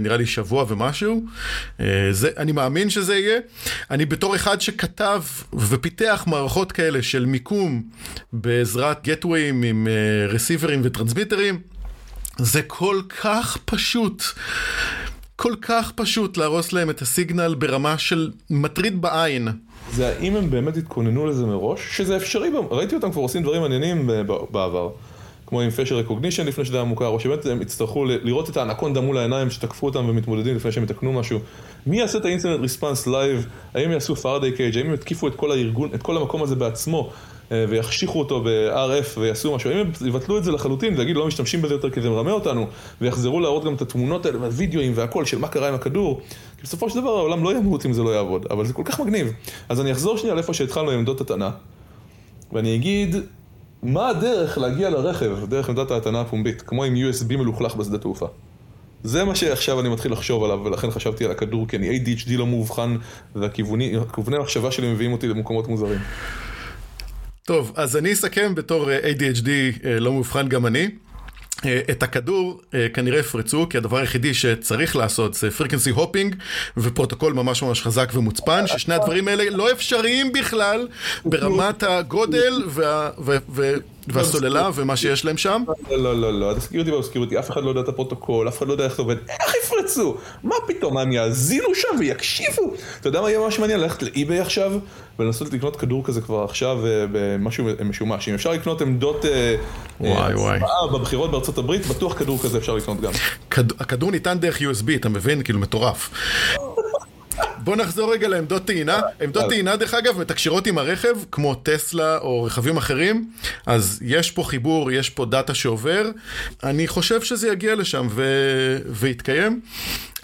נראה לי, שבוע ומשהו. אה, זה, אני מאמין שזה יהיה. אני בתור אחד שכתב ופיתח מערכות כאלה של מיקום בעזרת גטוויים עם רסיברים אה, וטרנסמיטרים, זה כל כך פשוט. כל כך פשוט להרוס להם את הסיגנל ברמה של מטריד בעין. זה האם הם באמת התכוננו לזה מראש? שזה אפשרי, ראיתי אותם כבר עושים דברים מעניינים בעבר. כמו עם פשר רקוגנישן לפני שזה היה מוכר, או שבאמת הם יצטרכו לראות את האנקונדה מול העיניים שתקפו אותם ומתמודדים לפני שהם יתקנו משהו. מי יעשה את ה incident response live? האם יעשו Faraday cage? האם יתקיפו את כל הארגון, את כל המקום הזה בעצמו? אה, ויחשיכו אותו ב-RF ויעשו משהו, אם הם יבטלו את זה לחלוטין ויגידו לא משתמשים בזה יותר כי זה מרמה אותנו ויחזרו להראות גם את התמונות האלה והווידאוים והכל של מה קרה עם הכדור כי בסופו של דבר העולם לא ימות אם זה לא יעבוד, אבל זה כל כך מגניב. אז אני אחזור שנייה לאיפה שהתחלנו עם עמדות הטענה ואני אגיד מה הדרך להגיע לרכב דרך עמדת ההטענה הפומבית כמו עם USB מלוכלך בשדה תעופה? זה מה שעכשיו אני מתחיל לחשוב עליו, ולכן חשבתי על הכדור, כי אני ADHD לא מאובחן, והכיווני המחשבה שלי מביאים אותי למקומות מוזרים. טוב, אז אני אסכם בתור אה, ADHD אה, לא מאובחן גם אני. אה, את הכדור כנראה יפרצו, כי הדבר היחידי שצריך לעשות זה frequency hopping ופרוטוקול ממש ממש חזק ומוצפן, ששני הדברים האלה לא אפשריים בכלל ברמת הגודל וה, וה, וה, והסוללה ומה שיש להם שם? לא, לא, לא, לא, הסקיורטי והסקיורטי, אף אחד לא יודע את הפרוטוקול, אף אחד לא יודע איך זה עובד, איך יפרצו? מה פתאום, הם יאזינו שם ויקשיבו? אתה יודע מה יהיה ממש מעניין? ללכת לאי-ביי עכשיו ולנסות לקנות כדור כזה כבר עכשיו אה, במשהו משומש. אם אפשר לקנות עמדות אה, אה, בבחירות בארצות הברית, בטוח כדור כזה אפשר לקנות גם. הכדור ניתן דרך USB, אתה מבין? כאילו מטורף. בוא נחזור רגע לעמדות טעינה. עמדות טעינה, דרך אגב, מתקשרות עם הרכב, כמו טסלה או רכבים אחרים, אז יש פה חיבור, יש פה דאטה שעובר. אני חושב שזה יגיע לשם ו... ויתקיים.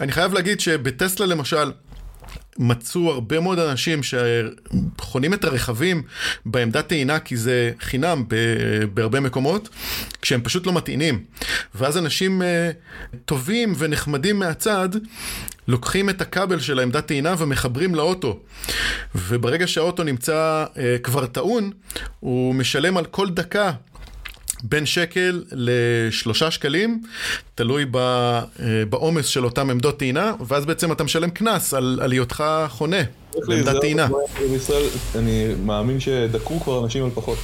אני חייב להגיד שבטסלה למשל, מצאו הרבה מאוד אנשים שחונים את הרכבים בעמדת טעינה כי זה חינם בהרבה מקומות, כשהם פשוט לא מטעינים. ואז אנשים אה, טובים ונחמדים מהצד לוקחים את הכבל של העמדת טעינה ומחברים לאוטו. וברגע שהאוטו נמצא אה, כבר טעון, הוא משלם על כל דקה בין שקל לשלושה שקלים, תלוי אה, בעומס של אותם עמדות טעינה, ואז בעצם אתה משלם קנס על, על היותך חונה בעמדת טעינה. בישראל אני מאמין שדקרו כבר אנשים על פחות.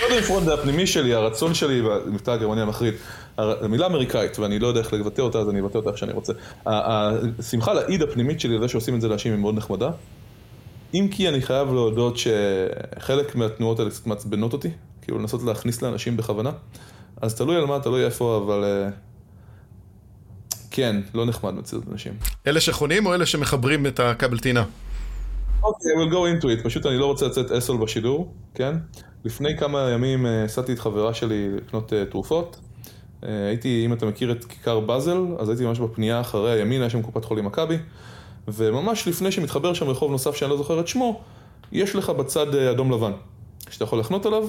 קודם כל זה הפנימי שלי, הרצון שלי, במבטא הגרמני המחריד, המילה אמריקאית, ואני לא יודע איך לבטא אותה, אז אני אבטא אותה איך שאני רוצה. השמחה לאיד הפנימית שלי, לזה שעושים את זה לאנשים, היא מאוד נחמדה. אם כי אני חייב להודות שחלק מהתנועות האלה קצת מעצבנות אותי, כאילו לנסות להכניס לאנשים בכוונה. אז תלוי על מה, תלוי איפה, אבל... אה, כן, לא נחמד מציאות אנשים. אלה שחונים או אלה שמחברים את הכבל טעינה? אוקיי, okay, we'll go into it. פשוט אני לא רוצה לצאת אסול בשידור, כן? לפני כמה ימים נסעתי אה, את חברה שלי לקנות uh, תרופות. Uh, הייתי, אם אתה מכיר את כיכר באזל, אז הייתי ממש בפנייה אחרי הימין, היה שם קופת חולים מכבי. וממש לפני שמתחבר שם רחוב נוסף שאני לא זוכר את שמו, יש לך בצד אדום לבן, שאתה יכול לחנות עליו,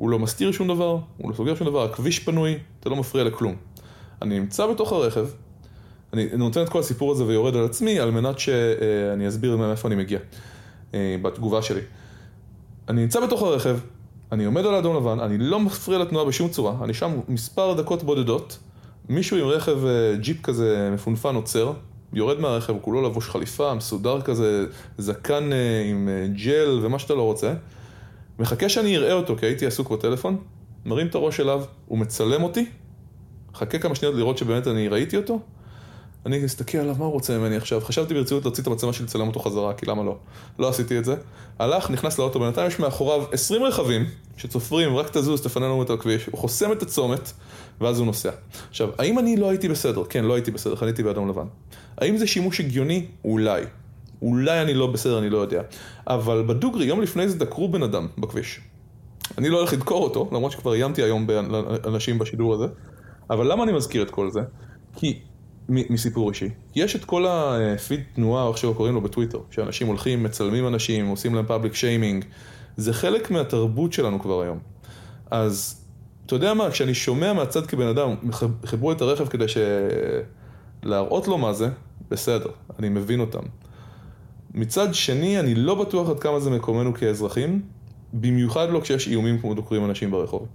הוא לא מסתיר שום דבר, הוא לא סוגר שום דבר, הכביש פנוי, אתה לא מפריע לכלום. אני נמצא בתוך הרכב, אני נותן את כל הסיפור הזה ויורד על עצמי על מנת שאני אסביר מאיפה אני מגיע אה, בתגובה שלי. אני נמצא בתוך הרכב, אני עומד על האדום לבן, אני לא מפריע לתנועה בשום צורה, אני שם מספר דקות בודדות, מישהו עם רכב אה, ג'יפ כזה מפונפן עוצר, יורד מהרכב, כולו לבוש חליפה, מסודר כזה, זקן אה, עם ג'ל ומה שאתה לא רוצה. מחכה שאני אראה אותו, כי הייתי עסוק בטלפון, מרים את הראש אליו, הוא מצלם אותי, חכה כמה שניות לראות שבאמת אני ראיתי אותו, אני אסתכל עליו, מה הוא רוצה ממני עכשיו? חשבתי ברצינות להוציא את המצלמה שלי לצלם אותו חזרה, כי למה לא? לא עשיתי את זה. הלך, נכנס לאוטו, בינתיים יש מאחוריו 20 רכבים שצופרים, רק תזוז, תפנה לנו את הכביש, הוא חוסם את הצומת, ואז הוא נוסע. עכשיו, האם אני לא הייתי בסדר? כן, לא הייתי בסדר, חניתי באדום לבן. האם זה שימוש הגיוני? אולי. אולי אני לא בסדר, אני לא יודע. אבל בדוגרי, יום לפני זה דקרו בן אדם בכביש. אני לא הולך לדקור אותו, למרות שכבר איימתי היום באנשים בשידור הזה. אבל למה אני מזכיר את כל זה? כי, מסיפור אישי, יש את כל הפיד תנועה, איך שלא קוראים לו בטוויטר, שאנשים הולכים, מצלמים אנשים, עושים להם פאבליק שיימינג, זה חלק מהתרבות שלנו כבר היום. אז, אתה יודע מה, כשאני שומע מהצד כבן אדם, חיברו את הרכב כדי ש... להראות לו מה זה, בסדר, אני מבין אותם. מצד שני, אני לא בטוח עד כמה זה מקומנו כאזרחים, במיוחד לא כשיש איומים כמו דוקרים אנשים ברחוב.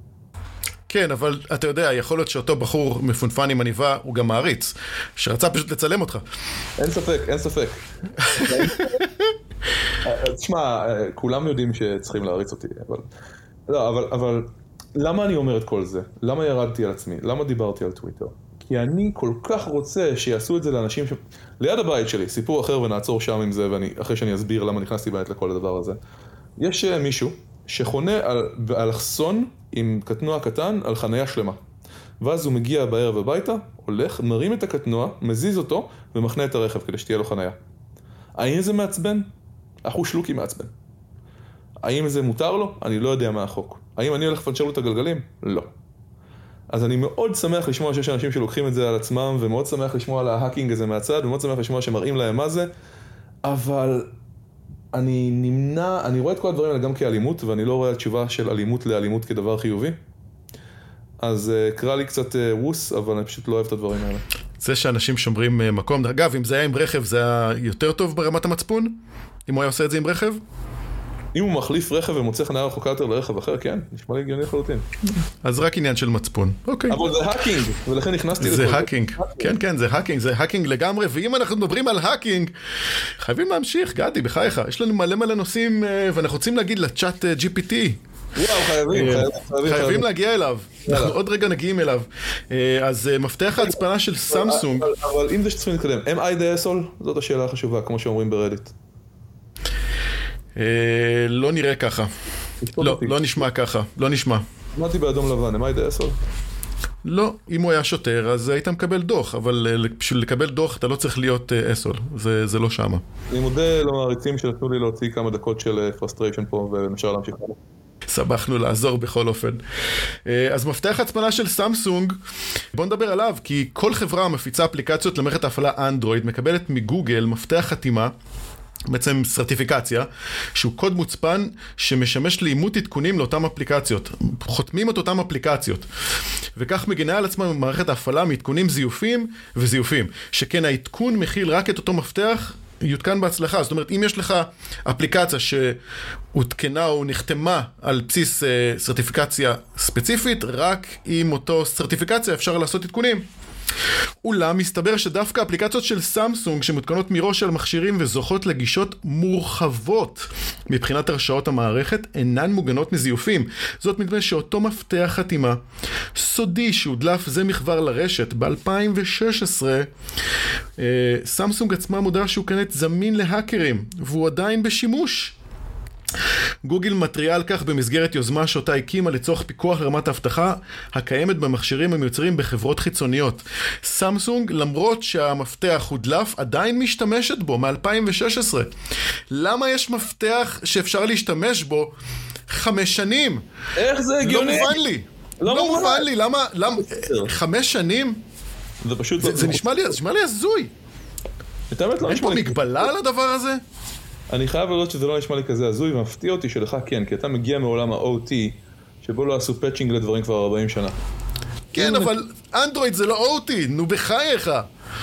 כן, אבל אתה יודע, יכול להיות שאותו בחור מפונפן עם עניבה הוא גם מעריץ, שרצה פשוט לצלם אותך. אין ספק, אין ספק. תשמע, כולם יודעים שצריכים להריץ אותי, אבל... לא, אבל, אבל למה אני אומר את כל זה? למה ירדתי על עצמי? למה דיברתי על טוויטר? כי אני כל כך רוצה שיעשו את זה לאנשים ש... ליד הבית שלי, סיפור אחר ונעצור שם עם זה, ואני, אחרי שאני אסביר למה נכנסתי באמת לכל הדבר הזה. יש אה, מישהו שחונה על אלכסון עם קטנוע קטן על חניה שלמה. ואז הוא מגיע בערב הביתה, הולך, מרים את הקטנוע, מזיז אותו ומחנה את הרכב כדי שתהיה לו חניה. האם זה מעצבן? אחו שלוקי מעצבן. האם זה מותר לו? אני לא יודע מה החוק. האם אני הולך לפנצ'ר לו את הגלגלים? לא. אז אני מאוד שמח לשמוע שיש אנשים שלוקחים את זה על עצמם, ומאוד שמח לשמוע על ההאקינג הזה מהצד, ומאוד שמח לשמוע שמראים להם מה זה, אבל אני נמנע, אני רואה את כל הדברים האלה גם כאלימות, ואני לא רואה תשובה של אלימות לאלימות כדבר חיובי. אז אה, קרא לי קצת אה, wuss, אבל אני פשוט לא אוהב את הדברים האלה. זה שאנשים שומרים אה, מקום, אגב, אם זה היה עם רכב, זה היה יותר טוב ברמת המצפון? אם הוא היה עושה את זה עם רכב? אם הוא מחליף רכב ומוצא חניה רחוקה יותר לרכב אחר, כן, נשמע לי הגיוני לחלוטין. אז רק עניין של מצפון, אוקיי. אבל זה hacking, ולכן נכנסתי לזה. זה hacking, כן, כן, זה hacking, זה hacking לגמרי, ואם אנחנו מדברים על hacking, חייבים להמשיך, גדי, בחייך, יש לנו מלא מלא נושאים, אה, ואנחנו רוצים להגיע ל ChatGPT. וואו, חייבים, אה, חייבים, חייבים להגיע אליו, אנחנו עוד רגע נגיע אליו. אה, אז מפתח ההצפנה של סמסונג. אבל אם זה שצריכים להתקדם, am I the asshole? זאת השאלה החשובה, כמו שאומרים ברדיט. אה, לא נראה ככה. לא, לא נשמע ככה, לא נשמע. אמרתי באדום לבן, מה ידי עשר? לא, אם הוא היה שוטר אז היית מקבל דוח, אבל אה, בשביל לקבל דוח אתה לא צריך להיות asshole, זה, זה לא שמה. אני מודה למעריצים שנתנו לי להוציא כמה דקות של frustration פה ואפשר להמשיך הלאה. שמחנו לעזור בכל אופן. אה, אז מפתח הצפנה של סמסונג, בואו נדבר עליו, כי כל חברה מפיצה אפליקציות למערכת ההפעלה אנדרואיד, מקבלת מגוגל מפתח חתימה. בעצם סרטיפיקציה, שהוא קוד מוצפן שמשמש לאימות עדכונים לאותן אפליקציות. חותמים את אותן אפליקציות. וכך מגינה על עצמה מערכת ההפעלה מעדכונים זיופים וזיופים. שכן העדכון מכיל רק את אותו מפתח יותקן בהצלחה. זאת אומרת, אם יש לך אפליקציה שהותקנה או נחתמה על בסיס uh, סרטיפיקציה ספציפית, רק עם אותו סרטיפיקציה אפשר לעשות עדכונים. אולם מסתבר שדווקא אפליקציות של סמסונג שמותקנות מראש על מכשירים וזוכות לגישות מורחבות מבחינת הרשאות המערכת אינן מוגנות מזיופים. זאת מפני שאותו מפתח חתימה סודי שהודלף זה מכבר לרשת ב-2016 אה, סמסונג עצמה מודע שהוא כנראה זמין להאקרים והוא עדיין בשימוש. גוגל מתריעה על כך במסגרת יוזמה שאותה הקימה לצורך פיקוח רמת האבטחה הקיימת במכשירים המיוצרים בחברות חיצוניות. סמסונג, למרות שהמפתח הודלף, עדיין משתמשת בו מ-2016. למה יש מפתח שאפשר להשתמש בו חמש שנים? איך זה הגיוני? לא מובן לי. לא, לא מובן לי, למה, למה, חמש שנים? זה פשוט... זה, זה נשמע לי, זה נשמע לי הזוי. לא אין פה מגבלה על הדבר הזה? אני חייב להודות שזה לא נשמע לי כזה הזוי, ומפתיע אותי שלך כן, כי אתה מגיע מעולם ה-OT, שבו לא עשו patching לדברים כבר 40 שנה. כן, אבל אנדרואיד זה לא OT, נו בחייך.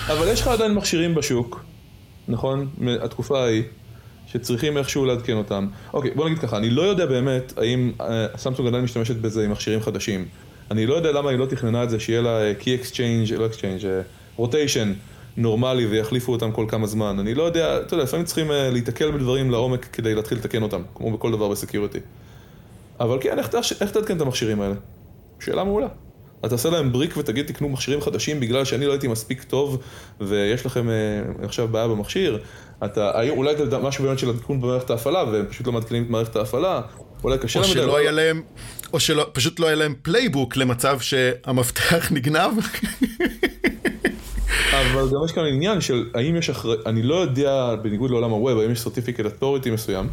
אבל יש לך עדיין מכשירים בשוק, נכון? מהתקופה ההיא, שצריכים איכשהו לעדכן אותם. אוקיי, בוא נגיד ככה, אני לא יודע באמת האם סמסונג עדיין משתמשת בזה עם מכשירים חדשים. אני לא יודע למה היא לא תכננה את זה, שיהיה לה Key Exchange, לא Exchange, רוטיישן. נורמלי ויחליפו אותם כל כמה זמן. אני לא יודע, אתה יודע, לפעמים צריכים uh, להיתקל בדברים לעומק כדי להתחיל לתקן אותם, כמו בכל דבר בסקיוריטי. אבל כן, איך, איך תעדכן את המכשירים האלה? שאלה מעולה. אתה תעשה להם בריק ותגיד תקנו מכשירים חדשים בגלל שאני לא הייתי מספיק טוב ויש לכם uh, עכשיו בעיה במכשיר. אתה, אולי אתה משהו באמת של עדכון במערכת ההפעלה והם פשוט לא מעדכנים את מערכת ההפעלה. אולי קשה להם... או שלא היה להם, או שפשוט לא היה להם playbook למצב שהמפתח נגנב. אבל גם יש כאן עניין של האם יש אחרי, אני לא יודע, בניגוד לעולם ה web, האם יש certificate authority מסוים,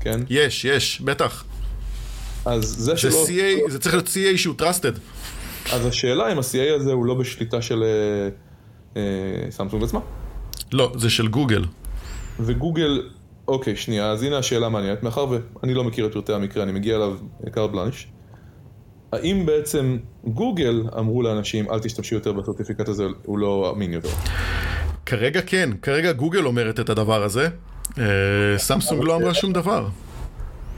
כן? יש, יש, בטח. אז זה שלא... CA, זה צריך להיות CA שהוא trusted. אז השאלה אם ה-CA הזה הוא לא בשליטה של סמסונג עצמה. לא, זה של גוגל. וגוגל, אוקיי, שנייה, אז הנה השאלה המעניינת, מאחר ואני לא מכיר את פרטי המקרה, אני מגיע אליו קארט בלאנש. האם בעצם גוגל אמרו לאנשים אל תשתמשו יותר בסרטיפיקט הזה, הוא לא אמין יותר? כרגע כן, כרגע גוגל אומרת את הדבר הזה, אה, סמסונג לא אמרה שום דבר.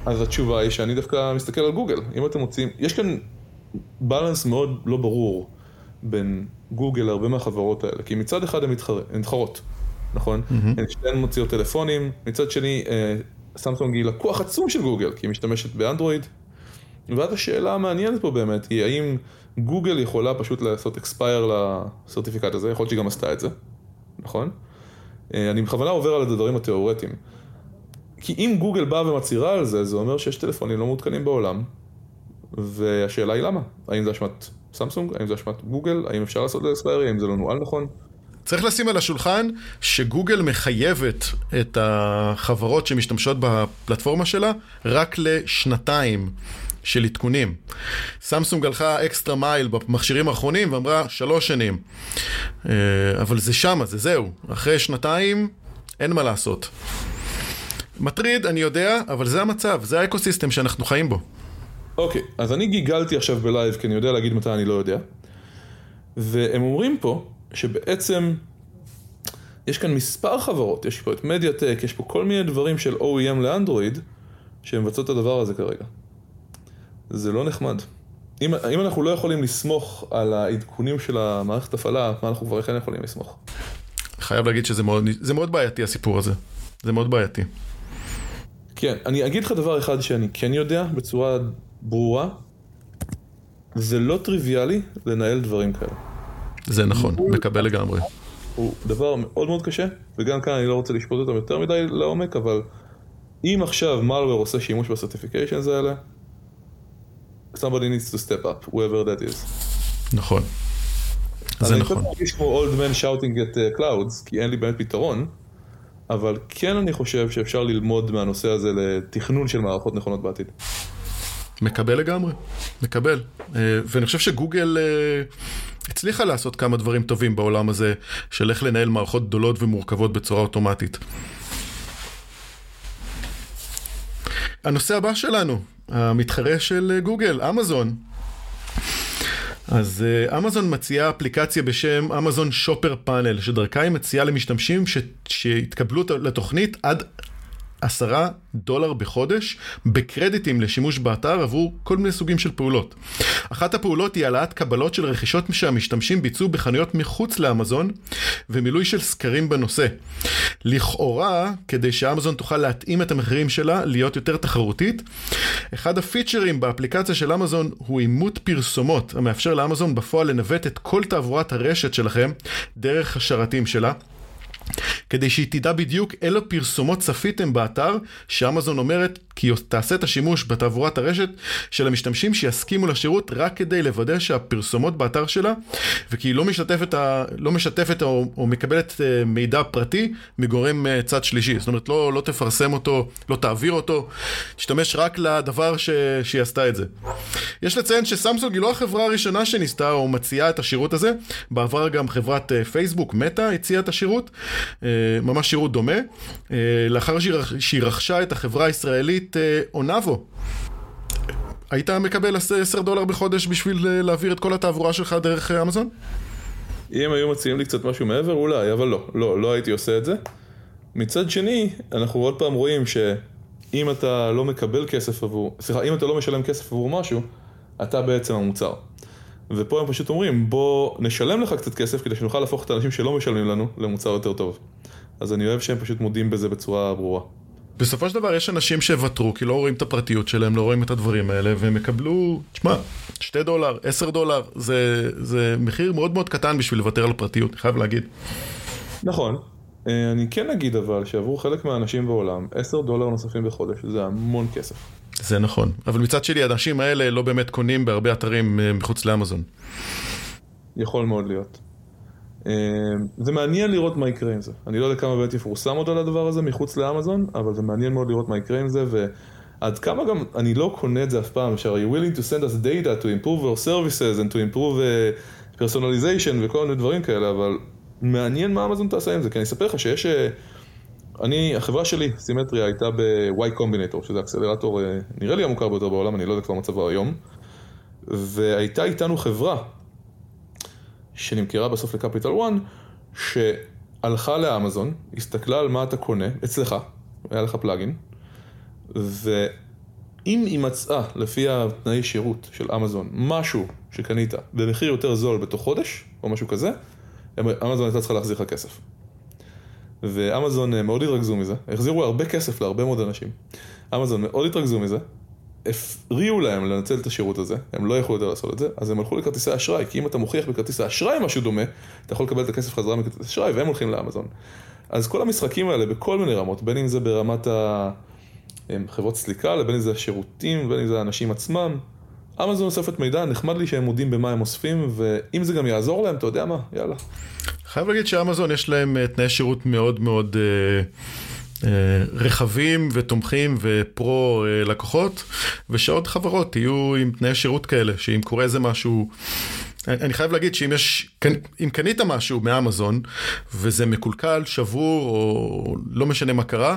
אז התשובה היא שאני דווקא מסתכל על גוגל, אם אתם רוצים, יש כאן בלנס מאוד לא ברור בין גוגל להרבה מהחברות האלה, כי מצד אחד הן מתחרות, נכון? הן שתיהן מוציאות טלפונים, מצד שני אה, סמסונג היא לקוח עצום של גוגל, כי היא משתמשת באנדרואיד, ואז השאלה המעניינת פה באמת היא האם גוגל יכולה פשוט לעשות expire ל certificate הזה, יכול להיות שהיא גם עשתה את זה, נכון? אה, אני בכוונה עובר על הדברים התיאורטיים. כי אם גוגל באה ומצהירה על זה, זה אומר שיש טלפונים לא מעודכנים בעולם, והשאלה היא למה? האם זה אשמת סמסונג? האם זה אשמת גוגל? האם אפשר לעשות ל expire? האם זה לא נוהל נכון? צריך לשים על השולחן שגוגל מחייבת את החברות שמשתמשות בפלטפורמה שלה רק לשנתיים. של עדכונים. סמסונג הלכה extra mile במכשירים האחרונים ואמרה שלוש שנים. אה, אבל זה שמה, זה זהו. אחרי שנתיים אין מה לעשות. מטריד, אני יודע, אבל זה המצב, זה ה ecosystem שאנחנו חיים בו. אוקיי, okay, אז אני גיגלתי עכשיו ב live, כי אני יודע להגיד מתי אני לא יודע. והם אומרים פה שבעצם יש כאן מספר חברות, יש פה את מדיאטק, יש פה כל מיני דברים של OEM לאנדרואיד, שמבצעות את הדבר הזה כרגע. זה לא נחמד. אם, אם אנחנו לא יכולים לסמוך על העדכונים של המערכת הפעלה, מה אנחנו כבר כן יכולים לסמוך? חייב להגיד שזה מאוד, מאוד בעייתי הסיפור הזה. זה מאוד בעייתי. כן, אני אגיד לך דבר אחד שאני כן יודע בצורה ברורה, זה לא טריוויאלי לנהל דברים כאלה. זה נכון, מקבל לגמרי. הוא דבר מאוד מאוד קשה, וגם כאן אני לא רוצה לשפוט אותם יותר מדי לעומק, אבל אם עכשיו מלוור עושה שימוש בסרטיפיקיישנס האלה, somebody needs to step up, whoever that is. נכון. זה נכון. אני מרגיש כמו old man shouting at uh, clouds, כי אין לי באמת פתרון, אבל כן אני חושב שאפשר ללמוד מהנושא הזה לתכנון של מערכות נכונות בעתיד. מקבל לגמרי, מקבל. אה, ואני חושב שגוגל אה, הצליחה לעשות כמה דברים טובים בעולם הזה של איך לנהל מערכות גדולות ומורכבות בצורה אוטומטית. הנושא הבא שלנו, המתחרה של אה, גוגל, אמזון. אז אמזון מציעה אפליקציה בשם אמזון שופר פאנל, שדרכה היא מציעה למשתמשים ש... שהתקבלו לתוכנית עד עשרה דולר בחודש בקרדיטים לשימוש באתר עבור כל מיני סוגים של פעולות. אחת הפעולות היא העלאת קבלות של רכישות שהמשתמשים ביצעו בחנויות מחוץ לאמזון ומילוי של סקרים בנושא. לכאורה, כדי שאמזון תוכל להתאים את המחירים שלה להיות יותר תחרותית, אחד הפיצ'רים באפליקציה של אמזון הוא אימות פרסומות המאפשר לאמזון בפועל לנווט את כל תעבורת הרשת שלכם דרך השרתים שלה. כדי שהיא תדע בדיוק אילו פרסומות צפיתם באתר, שאמזון אומרת כי תעשה את השימוש בתעבורת הרשת של המשתמשים שיסכימו לשירות רק כדי לוודא שהפרסומות באתר שלה, וכי היא לא משתפת, לא משתפת או, או מקבלת אה, מידע פרטי מגורם אה, צד שלישי. זאת אומרת, לא, לא תפרסם אותו, לא תעביר אותו, תשתמש רק לדבר ש, שהיא עשתה את זה. יש לציין שסמסונג היא לא החברה הראשונה שניסתה או מציעה את השירות הזה, בעבר גם חברת אה, פייסבוק, מטא, הציעה את השירות. ממש שירות דומה, לאחר שהיא רכשה את החברה הישראלית אה, אונאבו. היית מקבל 10 דולר בחודש בשביל להעביר את כל התעבורה שלך דרך אמזון? אם היו מציעים לי קצת משהו מעבר, אולי, אבל לא, לא, לא הייתי עושה את זה. מצד שני, אנחנו עוד פעם רואים שאם אתה לא מקבל כסף עבור, סליחה, אם אתה לא משלם כסף עבור משהו, אתה בעצם המוצר. ופה הם פשוט אומרים, בוא נשלם לך קצת כסף כדי שנוכל להפוך את האנשים שלא משלמים לנו למוצר יותר טוב. אז אני אוהב שהם פשוט מודים בזה בצורה ברורה. בסופו של דבר יש אנשים שוותרו כי לא רואים את הפרטיות שלהם, לא רואים את הדברים האלה, והם יקבלו, תשמע, 2 דולר, 10 דולר, זה, זה מחיר מאוד מאוד קטן בשביל לוותר על הפרטיות, אני חייב להגיד. נכון. אה, אני כן אגיד אבל שעבור חלק מהאנשים בעולם, 10 דולר נוספים בחודש זה המון כסף. זה נכון, אבל מצד שלי האנשים האלה לא באמת קונים בהרבה אתרים אה, מחוץ לאמזון. יכול מאוד להיות. אה, זה מעניין לראות מה יקרה עם זה. אני לא יודע כמה באמת יפורסם עוד על הדבר הזה מחוץ לאמזון, אבל זה מעניין מאוד לראות מה יקרה עם זה, ועד כמה גם, אני לא קונה את זה אף פעם, ש- are you willing to send us data to improve our services and to improve uh, personalization וכל מיני דברים כאלה, אבל מעניין מה אמזון תעשה עם זה, כי אני אספר לך שיש... אני, החברה שלי, סימטריה, הייתה ב-Y Combinator, שזה אקסלרטור, נראה לי המוכר ביותר בעולם, אני לא יודע כבר מצבו היום, והייתה איתנו חברה שנמכרה בסוף לקפיטל 1, שהלכה לאמזון, הסתכלה על מה אתה קונה, אצלך, היה לך פלאגין, ואם היא מצאה, לפי התנאי שירות של אמזון, משהו שקנית במחיר יותר זול בתוך חודש, או משהו כזה, אמזון הייתה צריכה להחזיר לך כסף. ואמזון מאוד התרכזו מזה, החזירו הרבה כסף להרבה מאוד אנשים. אמזון מאוד התרכזו מזה, הפריעו להם לנצל את השירות הזה, הם לא יכלו יותר לעשות את זה, אז הם הלכו לכרטיסי אשראי, כי אם אתה מוכיח בכרטיס האשראי משהו דומה, אתה יכול לקבל את הכסף חזרה מכרטיס אשראי, והם הולכים לאמזון. אז כל המשחקים האלה בכל מיני רמות, בין אם זה ברמת החברות סליקה, לבין אם זה השירותים, בין אם זה האנשים עצמם, אמזון אוספת מידע, נחמד לי שהם מודים במה הם אוספים, ואם זה גם יעזור להם, אתה יודע מה, יאללה. חייב להגיד שאמזון יש להם אה, תנאי שירות מאוד מאוד אה, רחבים ותומכים ופרו אה, לקוחות, ושעוד חברות יהיו עם תנאי שירות כאלה, שאם קורה איזה משהו... אני חייב להגיד שאם יש, אם קנית משהו מאמזון וזה מקולקל, שבור או לא משנה מה קרה,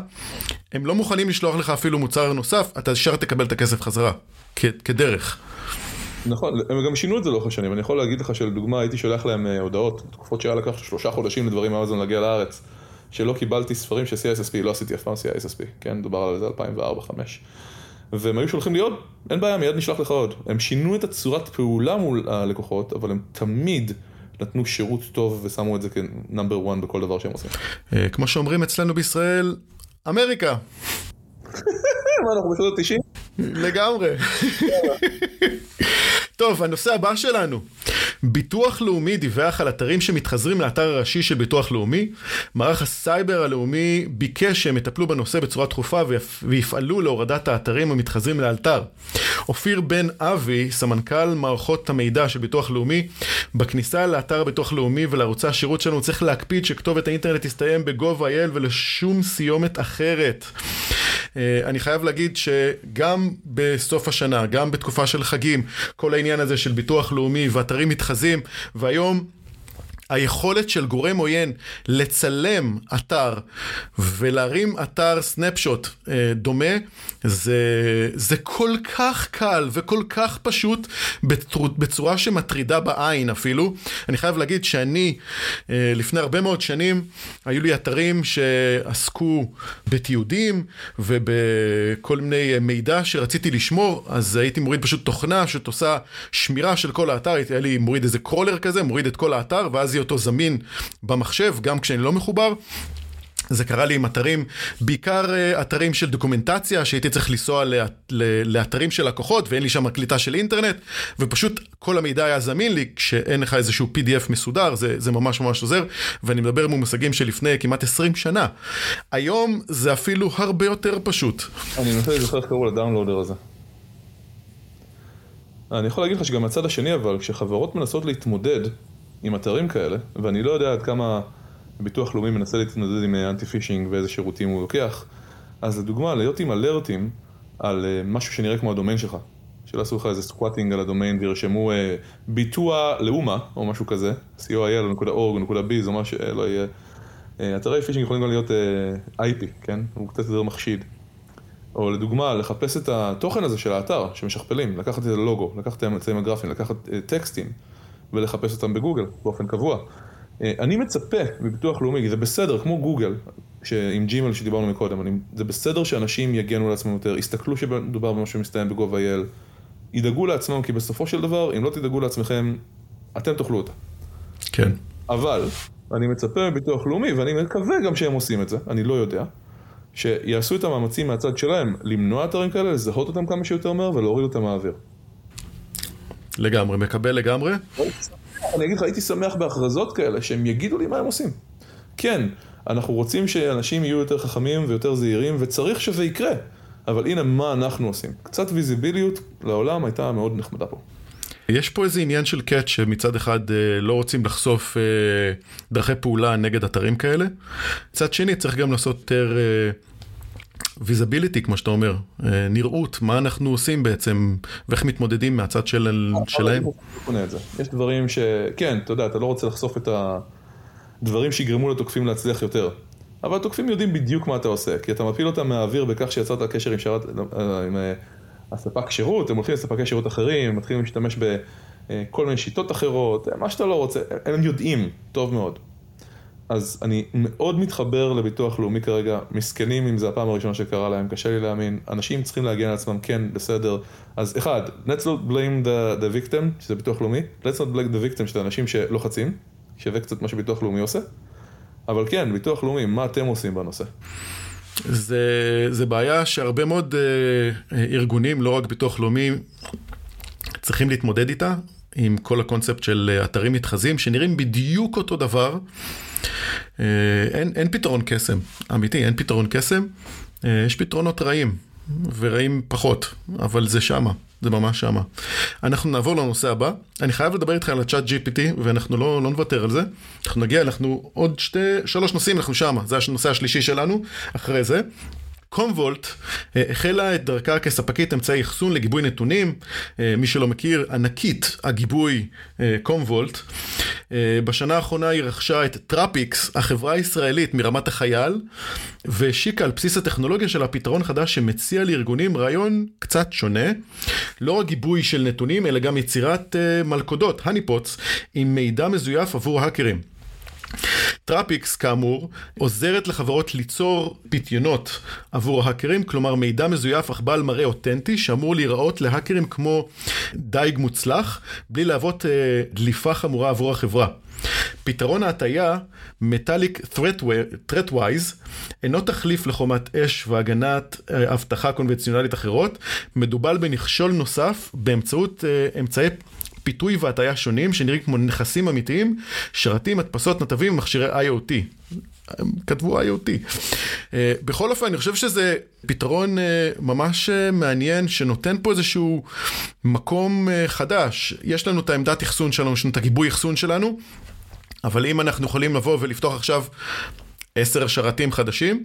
הם לא מוכנים לשלוח לך אפילו מוצר נוסף, אתה ישר תקבל את הכסף חזרה, כדרך. נכון, הם גם שינו את זה לאורך השנים, אני יכול להגיד לך שלדוגמה הייתי שולח להם אה, הודעות, תקופות שהיה לקח שלושה חודשים לדברים מאמזון להגיע לארץ, שלא קיבלתי ספרים של CISSP, לא עשיתי אף פעם CISSP, כן, דובר על זה 2004-2005. והם היו שולחים לי עוד, אין בעיה, מיד נשלח לך עוד. הם שינו את הצורת פעולה מול הלקוחות, אבל הם תמיד נתנו שירות טוב ושמו את זה כנאמבר 1 בכל דבר שהם עושים. אה, כמו שאומרים אצלנו בישראל, אמריקה. מה, אנחנו בשנות ה-90? לגמרי. טוב, הנושא הבא שלנו. ביטוח לאומי דיווח על אתרים שמתחזים לאתר הראשי של ביטוח לאומי. מערך הסייבר הלאומי ביקש שהם יטפלו בנושא בצורה דחופה ויפעלו להורדת האתרים המתחזים לאלתר. אופיר בן אבי, סמנכ"ל מערכות המידע של ביטוח לאומי, בכניסה לאתר הביטוח לאומי ולערוצי השירות שלנו צריך להקפיד שכתובת האינטרנט תסתיים ב-gov.il ולשום סיומת אחרת. אני חייב להגיד שגם בסוף השנה, גם בתקופה של חגים, כל העניין הזה של ביטוח לאומי ואתרים מתחזים, והיום... היכולת של גורם עוין לצלם אתר ולהרים אתר סנפשוט אה, דומה, זה, זה כל כך קל וכל כך פשוט בצורה שמטרידה בעין אפילו. אני חייב להגיד שאני, אה, לפני הרבה מאוד שנים, היו לי אתרים שעסקו בתיעודים ובכל מיני מידע שרציתי לשמור, אז הייתי מוריד פשוט תוכנה שתעושה שמירה של כל האתר, היה לי מוריד איזה קרולר כזה, מוריד את כל האתר, ואז יהיה אותו זמין במחשב, גם כשאני לא מחובר. זה קרה לי עם אתרים, בעיקר אה, אתרים של דוקומנטציה, שהייתי צריך לנסוע לאתרים של לקוחות ואין לי שם קליטה של אינטרנט, ופשוט כל המידע היה זמין לי כשאין לך איזשהו PDF מסודר, זה, זה ממש ממש עוזר, ואני מדבר ממושגים שלפני כמעט 20 שנה. היום זה אפילו הרבה יותר פשוט. אני מנסה לזכר איך קראו לדאונלודר הזה. אני יכול להגיד לך שגם מהצד השני אבל, כשחברות מנסות להתמודד עם אתרים כאלה, ואני לא יודע עד כמה ביטוח לאומי מנסה להתנדד עם אנטי פישינג ואיזה שירותים הוא לוקח, אז לדוגמה, להיות עם אלרטים על אה, משהו שנראה כמו הדומיין שלך, שלא עשו לך איזה squatting על הדומיין וירשמו אה, ביטוע לאומה או משהו כזה, co.il.org.biz או מה שלא יהיה. אה, אתרי phishing יכולים גם להיות IP, כן? הוא קצת יותר מחשיד. או לדוגמה, לחפש את התוכן הזה של האתר שמשכפלים, לקחת את הלוגו, לקחת את האמצעים הגרפיים, לקחת טקסטים. ולחפש אותם בגוגל באופן קבוע. אה, אני מצפה מביטוח לאומי, כי זה בסדר, כמו גוגל, עם ג'ימל שדיברנו מקודם, אני, זה בסדר שאנשים יגנו לעצמם יותר, יסתכלו שמדובר במשהו שמסתיים ב-gov.il, ידאגו לעצמם, כי בסופו של דבר, אם לא תדאגו לעצמכם, אתם תאכלו אותה. כן. אבל, אני מצפה מביטוח לאומי, ואני מקווה גם שהם עושים את זה, אני לא יודע, שיעשו את המאמצים מהצד שלהם למנוע אתרים כאלה, לזהות אותם כמה שיותר מהר ולהוריד אותם מהאוויר. לגמרי, מקבל לגמרי. אני אגיד לך, הייתי שמח בהכרזות כאלה, שהם יגידו לי מה הם עושים. כן, אנחנו רוצים שאנשים יהיו יותר חכמים ויותר זהירים, וצריך שזה יקרה. אבל הנה מה אנחנו עושים. קצת ויזיביליות לעולם הייתה מאוד נחמדה פה. יש פה איזה עניין של קאט שמצד אחד אה, לא רוצים לחשוף אה, דרכי פעולה נגד אתרים כאלה. מצד שני צריך גם לעשות יותר אה, ויזביליטי, כמו שאתה אומר, אה, נראות, מה אנחנו עושים בעצם, ואיך מתמודדים מהצד של, שלהם. יש דברים ש... כן, אתה יודע, אתה לא רוצה לחשוף את הדברים שיגרמו לתוקפים להצליח יותר. אבל התוקפים יודעים בדיוק מה אתה עושה, כי אתה מפיל אותם מהאוויר בכך שיצרת קשר עם, שרת, אה, עם אה, הספק שירות, הם הולכים לספקי שירות אחרים, מתחילים להשתמש בכל מיני שיטות אחרות, מה שאתה לא רוצה, הם יודעים טוב מאוד. אז אני מאוד מתחבר לביטוח לאומי כרגע, מסכנים אם זה הפעם הראשונה שקרה להם, קשה לי להאמין, אנשים צריכים להגן על עצמם, כן, בסדר. אז אחד, let's not blame the, the victim, שזה ביטוח לאומי, let's not blame the victim, שזה אנשים שלוחצים, שווה קצת מה שביטוח לאומי עושה, אבל כן, ביטוח לאומי, מה אתם עושים בנושא? זה, זה בעיה שהרבה מאוד אה, ארגונים, לא רק ביטוח לאומי, צריכים להתמודד איתה, עם כל הקונספט של אתרים מתחזים, שנראים בדיוק אותו דבר. אה, אין, אין פתרון קסם, אמיתי, אין פתרון קסם. אה, יש פתרונות רעים, ורעים פחות, אבל זה שמה, זה ממש שמה. אנחנו נעבור לנושא הבא. אני חייב לדבר איתך על ה ChatGPT, ואנחנו לא, לא נוותר על זה. אנחנו נגיע, אנחנו עוד שתי, שלוש נושאים, אנחנו שמה. זה הנושא השלישי שלנו, אחרי זה. קומוולט אה, החלה את דרכה כספקית אמצעי אחסון לגיבוי נתונים, אה, מי שלא מכיר, ענקית הגיבוי אה, קומוולט. בשנה האחרונה היא רכשה את טראפיקס, החברה הישראלית מרמת החייל, והשיקה על בסיס הטכנולוגיה שלה פתרון חדש שמציע לארגונים רעיון קצת שונה. לא רק גיבוי של נתונים, אלא גם יצירת מלכודות, honeypots, עם מידע מזויף עבור האקרים. טראפיקס כאמור עוזרת לחברות ליצור פיתיונות עבור ההאקרים, כלומר מידע מזויף אך בעל מראה אותנטי שאמור להיראות להאקרים כמו דייג מוצלח, בלי להוות אה, דליפה חמורה עבור החברה. פתרון ההטייה, Metallic Threatwise, אינו תחליף לחומת אש והגנת אה, אבטחה קונבנציונלית אחרות, מדובל בנכשול נוסף באמצעות אה, אמצעי פיתוי והטיה שונים שנראים כמו נכסים אמיתיים, שרתים, הדפסות, נתבים ומכשירי IoT. הם כתבו IoT. אה, בכל אופן, אני חושב שזה פתרון uh, ממש uh, מעניין, שנותן פה איזשהו מקום חדש. יש לנו את העמדת אחסון שלנו, יש לנו את הגיבוי אחסון שלנו, אבל אם אנחנו יכולים לבוא ולפתוח עכשיו עשר שרתים חדשים,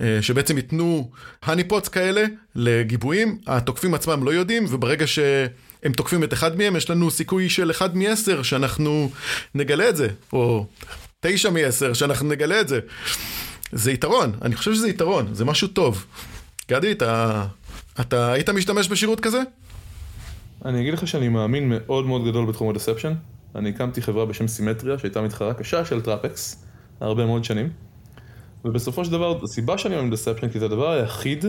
אה, שבעצם ייתנו הניפוץ כאלה לגיבויים, התוקפים עצמם לא יודעים, וברגע שהם תוקפים את אחד מהם, יש לנו סיכוי של אחד מעשר שאנחנו נגלה את זה, או תשע מעשר שאנחנו נגלה את זה. זה יתרון, אני חושב שזה יתרון, זה משהו טוב. גדי, אתה, אתה היית משתמש בשירות כזה? אני אגיד לך שאני מאמין מאוד מאוד גדול בתחום ה deception. אני הקמתי חברה בשם סימטריה שהייתה מתחרה קשה של טראפקס הרבה מאוד שנים. ובסופו של דבר, הסיבה שאני מאמין ב deception כי זה הדבר היחיד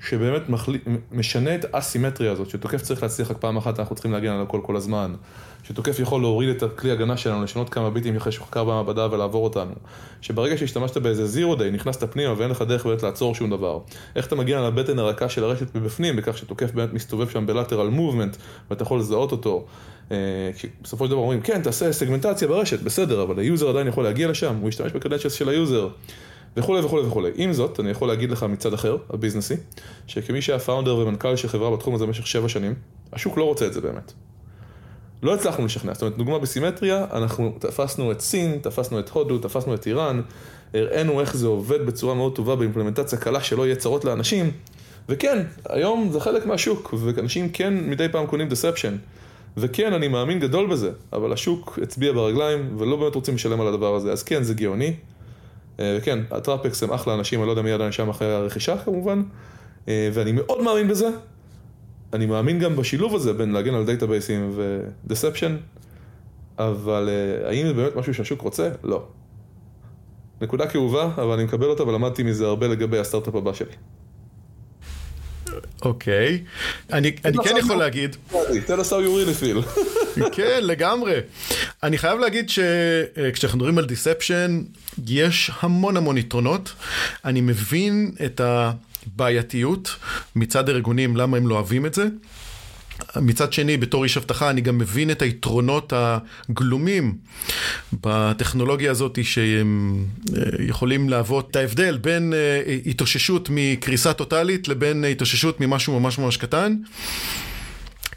שבאמת מחל... משנה את האסימטריה הזאת, שתוקף צריך להצליח רק פעם אחת, אנחנו צריכים להגן על הכל כל הזמן. שתוקף יכול להוריד את הכלי הגנה שלנו, לשנות כמה ביטים אחרי שחקר במעבדה ולעבור אותנו. שברגע שהשתמשת באיזה zero day, נכנסת פנימה ואין לך דרך באמת לעצור שום דבר. איך אתה מגיע לבטן הרכה של הרשת מבפנים, בכך שתוקף באמת מסתובב שם ב lateral movement, ואתה יכול לזהות אותו. אה, בסופו של דבר אומרים, כן, תעשה סגמנטציה ברשת, בסדר, אבל ה user עדיין יכול להגיע לשם, הוא ישתמש ב credentials של ה user. וכולי וכולי וכולי. עם זאת, אני יכול להגיד לך מצד אחר, הביזנסי, שכמי שהיה founder ומנכ"ל של חברה בתחום הזה במשך שבע שנים, השוק לא רוצה את זה באמת. לא הצלחנו לשכנע, זאת אומרת, דוגמה בסימטריה, אנחנו תפסנו את סין, תפסנו את הודו, תפסנו את איראן, הראינו איך זה עובד בצורה מאוד טובה באימפלמנטציה קלה שלא יהיה צרות לאנשים, וכן, היום זה חלק מהשוק, ואנשים כן מדי פעם קונים deception. וכן, אני מאמין גדול בזה, אבל השוק הצביע ברגליים ולא באמת רוצים לשלם על הדבר הזה, אז כן, זה גאוני. אה, וכן, הטראפקס הם אחלה אנשים, אני לא יודע מי עדיין שם אחרי הרכישה כמובן, אה, ואני מאוד מאמין בזה. אני מאמין גם בשילוב הזה בין להגן על דייטאבייסים ו deception, אבל אה, האם זה באמת משהו שהשוק רוצה? לא. נקודה כאובה, אבל אני מקבל אותה ולמדתי מזה הרבה לגבי הסטארט-אפ הבא שלי. אוקיי, אני, אני כן יכול להגיד... תן you really feel. כן, לגמרי. אני חייב להגיד שכשאנחנו מדברים על דיספשן, יש המון המון יתרונות. אני מבין את הבעייתיות מצד הארגונים, למה הם לא אוהבים את זה. מצד שני, בתור איש אבטחה, אני גם מבין את היתרונות הגלומים בטכנולוגיה הזאת, שהם אה, יכולים להוות את ההבדל בין אה, התאוששות מקריסה טוטאלית לבין התאוששות ממשהו ממש ממש קטן.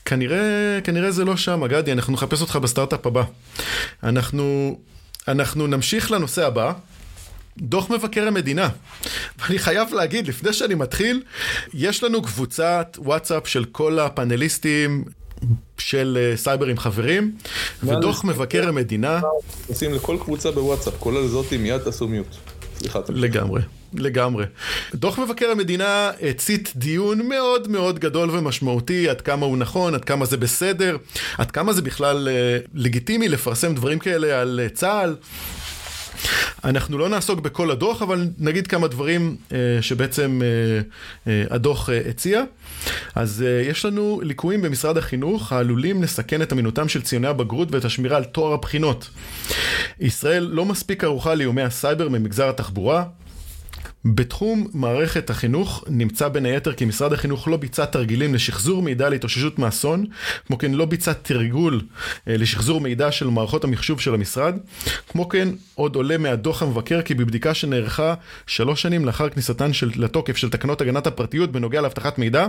כנראה, כנראה זה לא שם, גדי, אנחנו נחפש אותך בסטארט-אפ הבא. אנחנו, אנחנו נמשיך לנושא הבא. דוח מבקר המדינה. ואני חייב להגיד, לפני שאני מתחיל, יש לנו קבוצת וואטסאפ של כל הפאנליסטים של אה, סייבר עם חברים, ודוח מבקר המדינה... עושים לכל קבוצה בוואטסאפ, כולל זאתי, מיד תעשו mute. לגמרי. לגמרי. דוח מבקר המדינה הצית דיון מאוד מאוד גדול ומשמעותי, עד כמה הוא נכון, עד כמה זה בסדר, עד כמה זה בכלל אה, לגיטימי לפרסם דברים כאלה על אה, צה"ל. אנחנו לא נעסוק בכל הדוח, אבל נגיד כמה דברים אה, שבעצם אה, אה, הדוח הציע. אז יש לנו ליקויים במשרד החינוך העלולים לסכן את אמינותם של ציוני הבגרות ואת השמירה על טוהר הבחינות. ישראל לא מספיק ערוכה לאיומי הסייבר ממגזר התחבורה, בתחום מערכת החינוך נמצא בין היתר כי משרד החינוך לא ביצע תרגילים לשחזור מידע להתאוששות מאסון, כמו כן לא ביצע תרגול אה, לשחזור מידע של מערכות המחשוב של המשרד, כמו כן עוד עולה מהדוח המבקר כי בבדיקה שנערכה שלוש שנים לאחר כניסתן של, לתוקף של תקנות הגנת הפרטיות בנוגע לאבטחת מידע,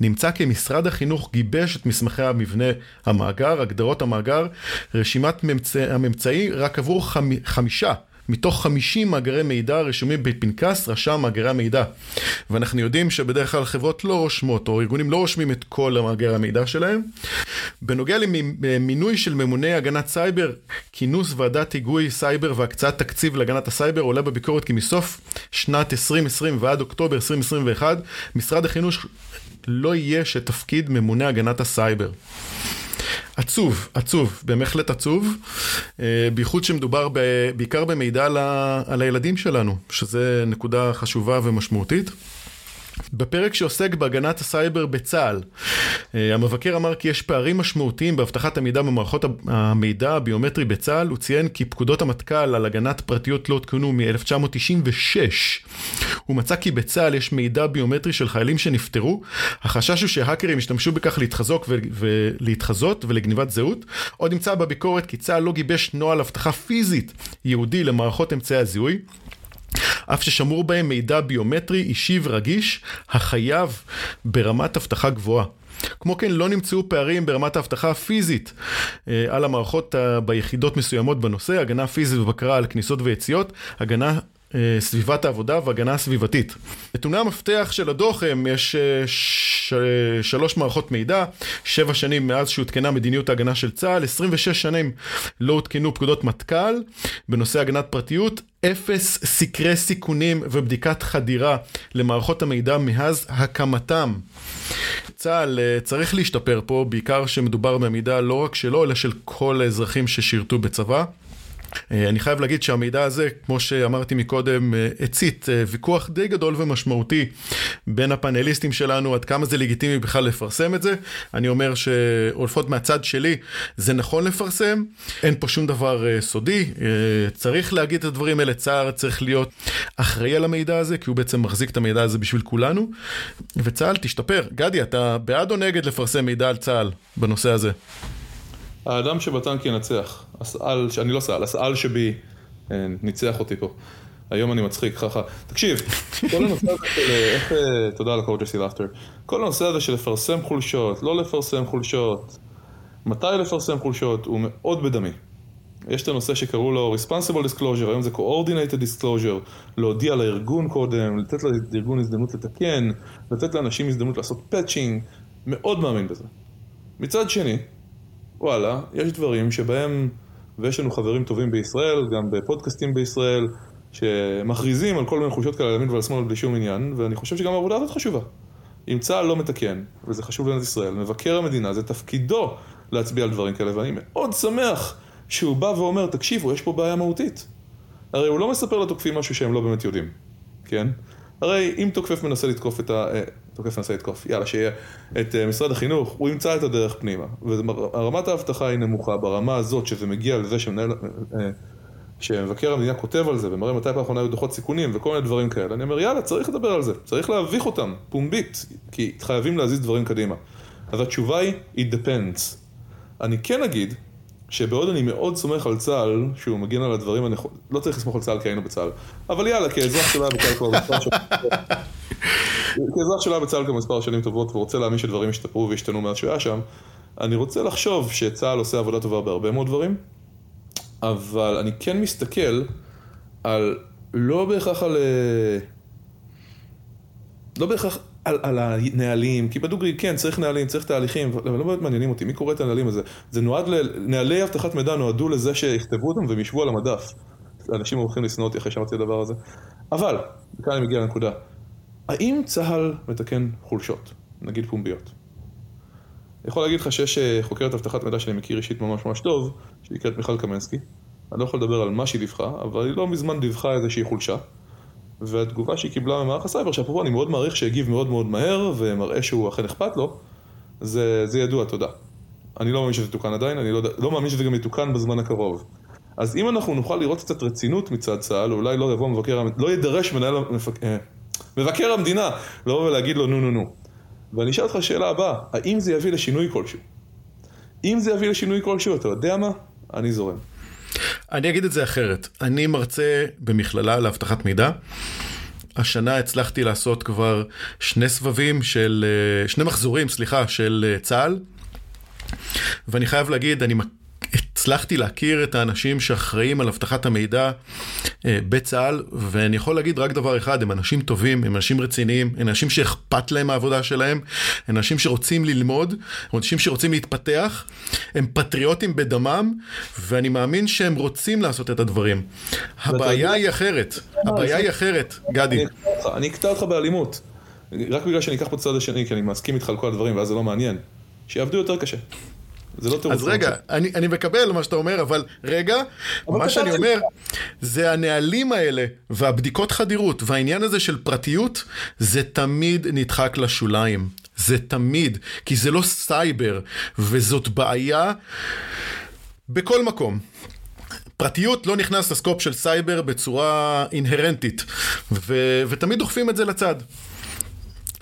נמצא כי משרד החינוך גיבש את מסמכי המבנה המאגר, הגדרות המאגר, רשימת ממצא, הממצאי רק עבור חמ, חמישה מתוך 50 מאגרי מידע רשומים בפנקס רשם מאגרי המידע. ואנחנו יודעים שבדרך כלל חברות לא רושמות, או ארגונים לא רושמים את כל מאגרי המידע שלהם. בנוגע למינוי של ממוני הגנת סייבר, כינוס ועדת היגוי סייבר והקצאת תקציב להגנת הסייבר עולה בביקורת כי מסוף שנת 2020 ועד אוקטובר 2021, משרד החינוך לא אייש תפקיד ממונה הגנת הסייבר. עצוב, עצוב, בהחלט עצוב, אה, בייחוד שמדובר ב, בעיקר במידע על, ה, על הילדים שלנו, שזה נקודה חשובה ומשמעותית. בפרק שעוסק בהגנת הסייבר בצה"ל, אה, המבקר אמר כי יש פערים משמעותיים באבטחת המידע במערכות המידע הביומטרי בצה"ל, הוא ציין כי פקודות המטכ"ל על הגנת פרטיות לא הותקנו מ-1996. הוא מצא כי בצה"ל יש מידע ביומטרי של חיילים שנפטרו, החשש הוא שהאקרים ישתמשו בכך להתחזוק ו- ולהתחזות ולגניבת זהות. עוד נמצא בביקורת כי צה"ל לא גיבש נוהל אבטחה פיזית ייעודי למערכות אמצעי הזיהוי. אף ששמור בהם מידע ביומטרי אישי ורגיש, החייב ברמת אבטחה גבוהה. כמו כן, לא נמצאו פערים ברמת האבטחה הפיזית אה, על המערכות אה, ביחידות מסוימות בנושא, הגנה פיזית ובקרה על כניסות ויציאות, הגנה סביבת העבודה והגנה סביבתית. נתוני המפתח של הדוח הם, יש אה, ש... שלוש מערכות מידע, שבע שנים מאז שהותקנה מדיניות ההגנה של צה"ל, 26 שנים לא הותקנו פקודות מטכ"ל בנושא הגנת פרטיות, אפס סקרי סיכונים ובדיקת חדירה למערכות המידע מאז הקמתם. צה"ל אה, צריך להשתפר פה, בעיקר שמדובר במידע לא רק שלו, אלא של כל האזרחים ששירתו בצבא. אה, אני חייב להגיד שהמידע הזה, כמו שאמרתי מקודם, אה, הצית אה, ויכוח די גדול ומשמעותי בין הפאנליסטים שלנו, עד כמה זה לגיטימי בכלל לפרסם את זה. אני אומר שלפחות מהצד שלי, זה נכון לפרסם, אין פה שום דבר סודי, צריך להגיד את הדברים האלה, צה"ל צריך להיות אחראי על המידע הזה, כי הוא בעצם מחזיק את המידע הזה בשביל כולנו, וצה"ל תשתפר. גדי, אתה בעד או נגד לפרסם מידע על צה"ל בנושא הזה? האדם שבטנק ינצח. הסעל, אני לא סעל, הסעל שבי אה, ניצח אותי פה. היום אני מצחיק, חכה. תקשיב, כל הנושא הזה של איך, אה, תודה על הקורג'סי לאפטר. כל הנושא הזה של לפרסם חולשות, לא לפרסם חולשות, מתי לפרסם חולשות, הוא מאוד בדמי. יש את הנושא שקראו לו Responsible Disclosure, היום זה Coordinated Disclosure, להודיע לארגון קודם, לתת לארגון הזדמנות לתקן, לתת לאנשים הזדמנות לעשות patching, מאוד מאמין בזה. מצד שני, וואלה, יש דברים שבהם, ויש לנו חברים טובים בישראל, גם בפודקאסטים בישראל, שמכריזים על כל מיני חולשות כאלה על ימין ועל שמאל בלי שום עניין, ואני חושב שגם העבודה הזאת חשובה. אם צה"ל לא מתקן, וזה חשוב למדינת ישראל, מבקר המדינה, זה תפקידו להצביע על דברים כאלה, ואני מאוד שמח שהוא בא ואומר, תקשיבו, יש פה בעיה מהותית. הרי הוא לא מספר לתוקפים משהו שהם לא באמת יודעים, כן? הרי אם תוקף מנסה לתקוף את ה... אה, תוקף מנסה לתקוף, יאללה, שיהיה את אה, משרד החינוך, הוא ימצא את הדרך פנימה. ורמת האבטחה היא נמוכה ברמה הזאת, שזה מגיע לזה שמנהל... אה, שמבקר המדינה כותב על זה ומראה מתי פעם אחרונה היו דוחות סיכונים וכל מיני דברים כאלה, אני אומר יאללה, צריך לדבר על זה, צריך להביך אותם, פומבית, כי חייבים להזיז דברים קדימה. אז התשובה היא, it depends. אני כן אגיד שבעוד אני מאוד סומך על צה"ל, שהוא מגן על הדברים הנכונים, לא צריך לסמוך על צה"ל כי היינו בצה"ל, אבל יאללה, כאזרח שלו היה בצה"ל כבר מספר שנים, כאזרח שלו היה בצה"ל כבר מספר שנים טובות ורוצה להאמין שדברים ישתפרו וישתנו מאז שהוא היה שם, אני רוצה לחשוב שצה"ל עושה עבודה טובה בהרבה מאוד דברים, אבל אני כן מסתכל על, לא בהכרח על... אה, לא בהכרח על, על הנהלים, כי בדוגרי כן צריך נהלים, צריך תהליכים, אבל לא באמת מעניינים אותי, מי קורא את הנהלים הזה? זה נועד, ל... נהלי אבטחת מידע נועדו לזה שיכתבו אותם והם ישבו על המדף. אנשים הולכים לשנוא אותי אחרי שאמרתי את הדבר הזה. אבל, וכאן אני מגיע לנקודה, האם צה"ל מתקן חולשות, נגיד פומביות? אני יכול להגיד לך שיש אה, חוקרת אבטחת מידע שאני מכיר אישית ממש ממש טוב, שהיא נקראת מיכל קמנסקי. אני לא יכול לדבר על מה שהיא דיווחה, אבל היא לא מזמן דיווחה איזושהי חולשה. והתגובה שהיא קיבלה ממערך הסייבר, שאפרופו אני מאוד מעריך שהגיב מאוד מאוד מהר ומראה שהוא אכן אכפת לו, זה, זה ידוע, תודה. אני לא מאמין שזה תוקן עדיין, אני לא, לא מאמין שזה גם יתוקן בזמן הקרוב. אז אם אנחנו נוכל לראות קצת רצינות מצד צה"ל, אולי לא יבוא מבקר, לא יידרש מנהל, המפק... אה, מבקר המדינה לבוא ולהגיד לו נו נו נו. ואני אשאל אותך שאלה הבאה, האם זה יביא לשינוי כלשהו? אם זה יביא לשינוי כלשהו, אתה יודע מה? אני זורם. אני אגיד את זה אחרת. אני מרצה במכללה לאבטחת מידע. השנה הצלחתי לעשות כבר שני סבבים של, אה, שני מחזורים, סליחה, של אה, צה"ל. ואני חייב להגיד, אני הצלחתי להכיר את האנשים שאחראים על אבטחת המידע אה, בצה"ל, ואני יכול להגיד רק דבר אחד, הם אנשים טובים, הם אנשים רציניים, הם אנשים שאכפת להם מהעבודה שלהם, הם אנשים שרוצים ללמוד, הם אנשים שרוצים להתפתח, הם פטריוטים בדמם, ואני מאמין שהם רוצים לעשות את הדברים. הבעיה היא אחרת, הבעיה היא אחרת, גדי. אני אקטע אותך באלימות, רק בגלל שאני אקח פה צד השני, כי אני מסכים איתך על כל הדברים, ואז זה לא מעניין. שיעבדו יותר קשה. זה לא תירוץ. אז רגע, אני, אני מקבל מה שאתה אומר, אבל רגע, אבל מה שאני אומר, זה הנהלים האלה, והבדיקות חדירות, והעניין הזה של פרטיות, זה תמיד נדחק לשוליים. זה תמיד, כי זה לא סייבר, וזאת בעיה בכל מקום. פרטיות לא נכנס ל-scope של סייבר בצורה אינהרנטית, ו- ותמיד דוחפים את זה לצד.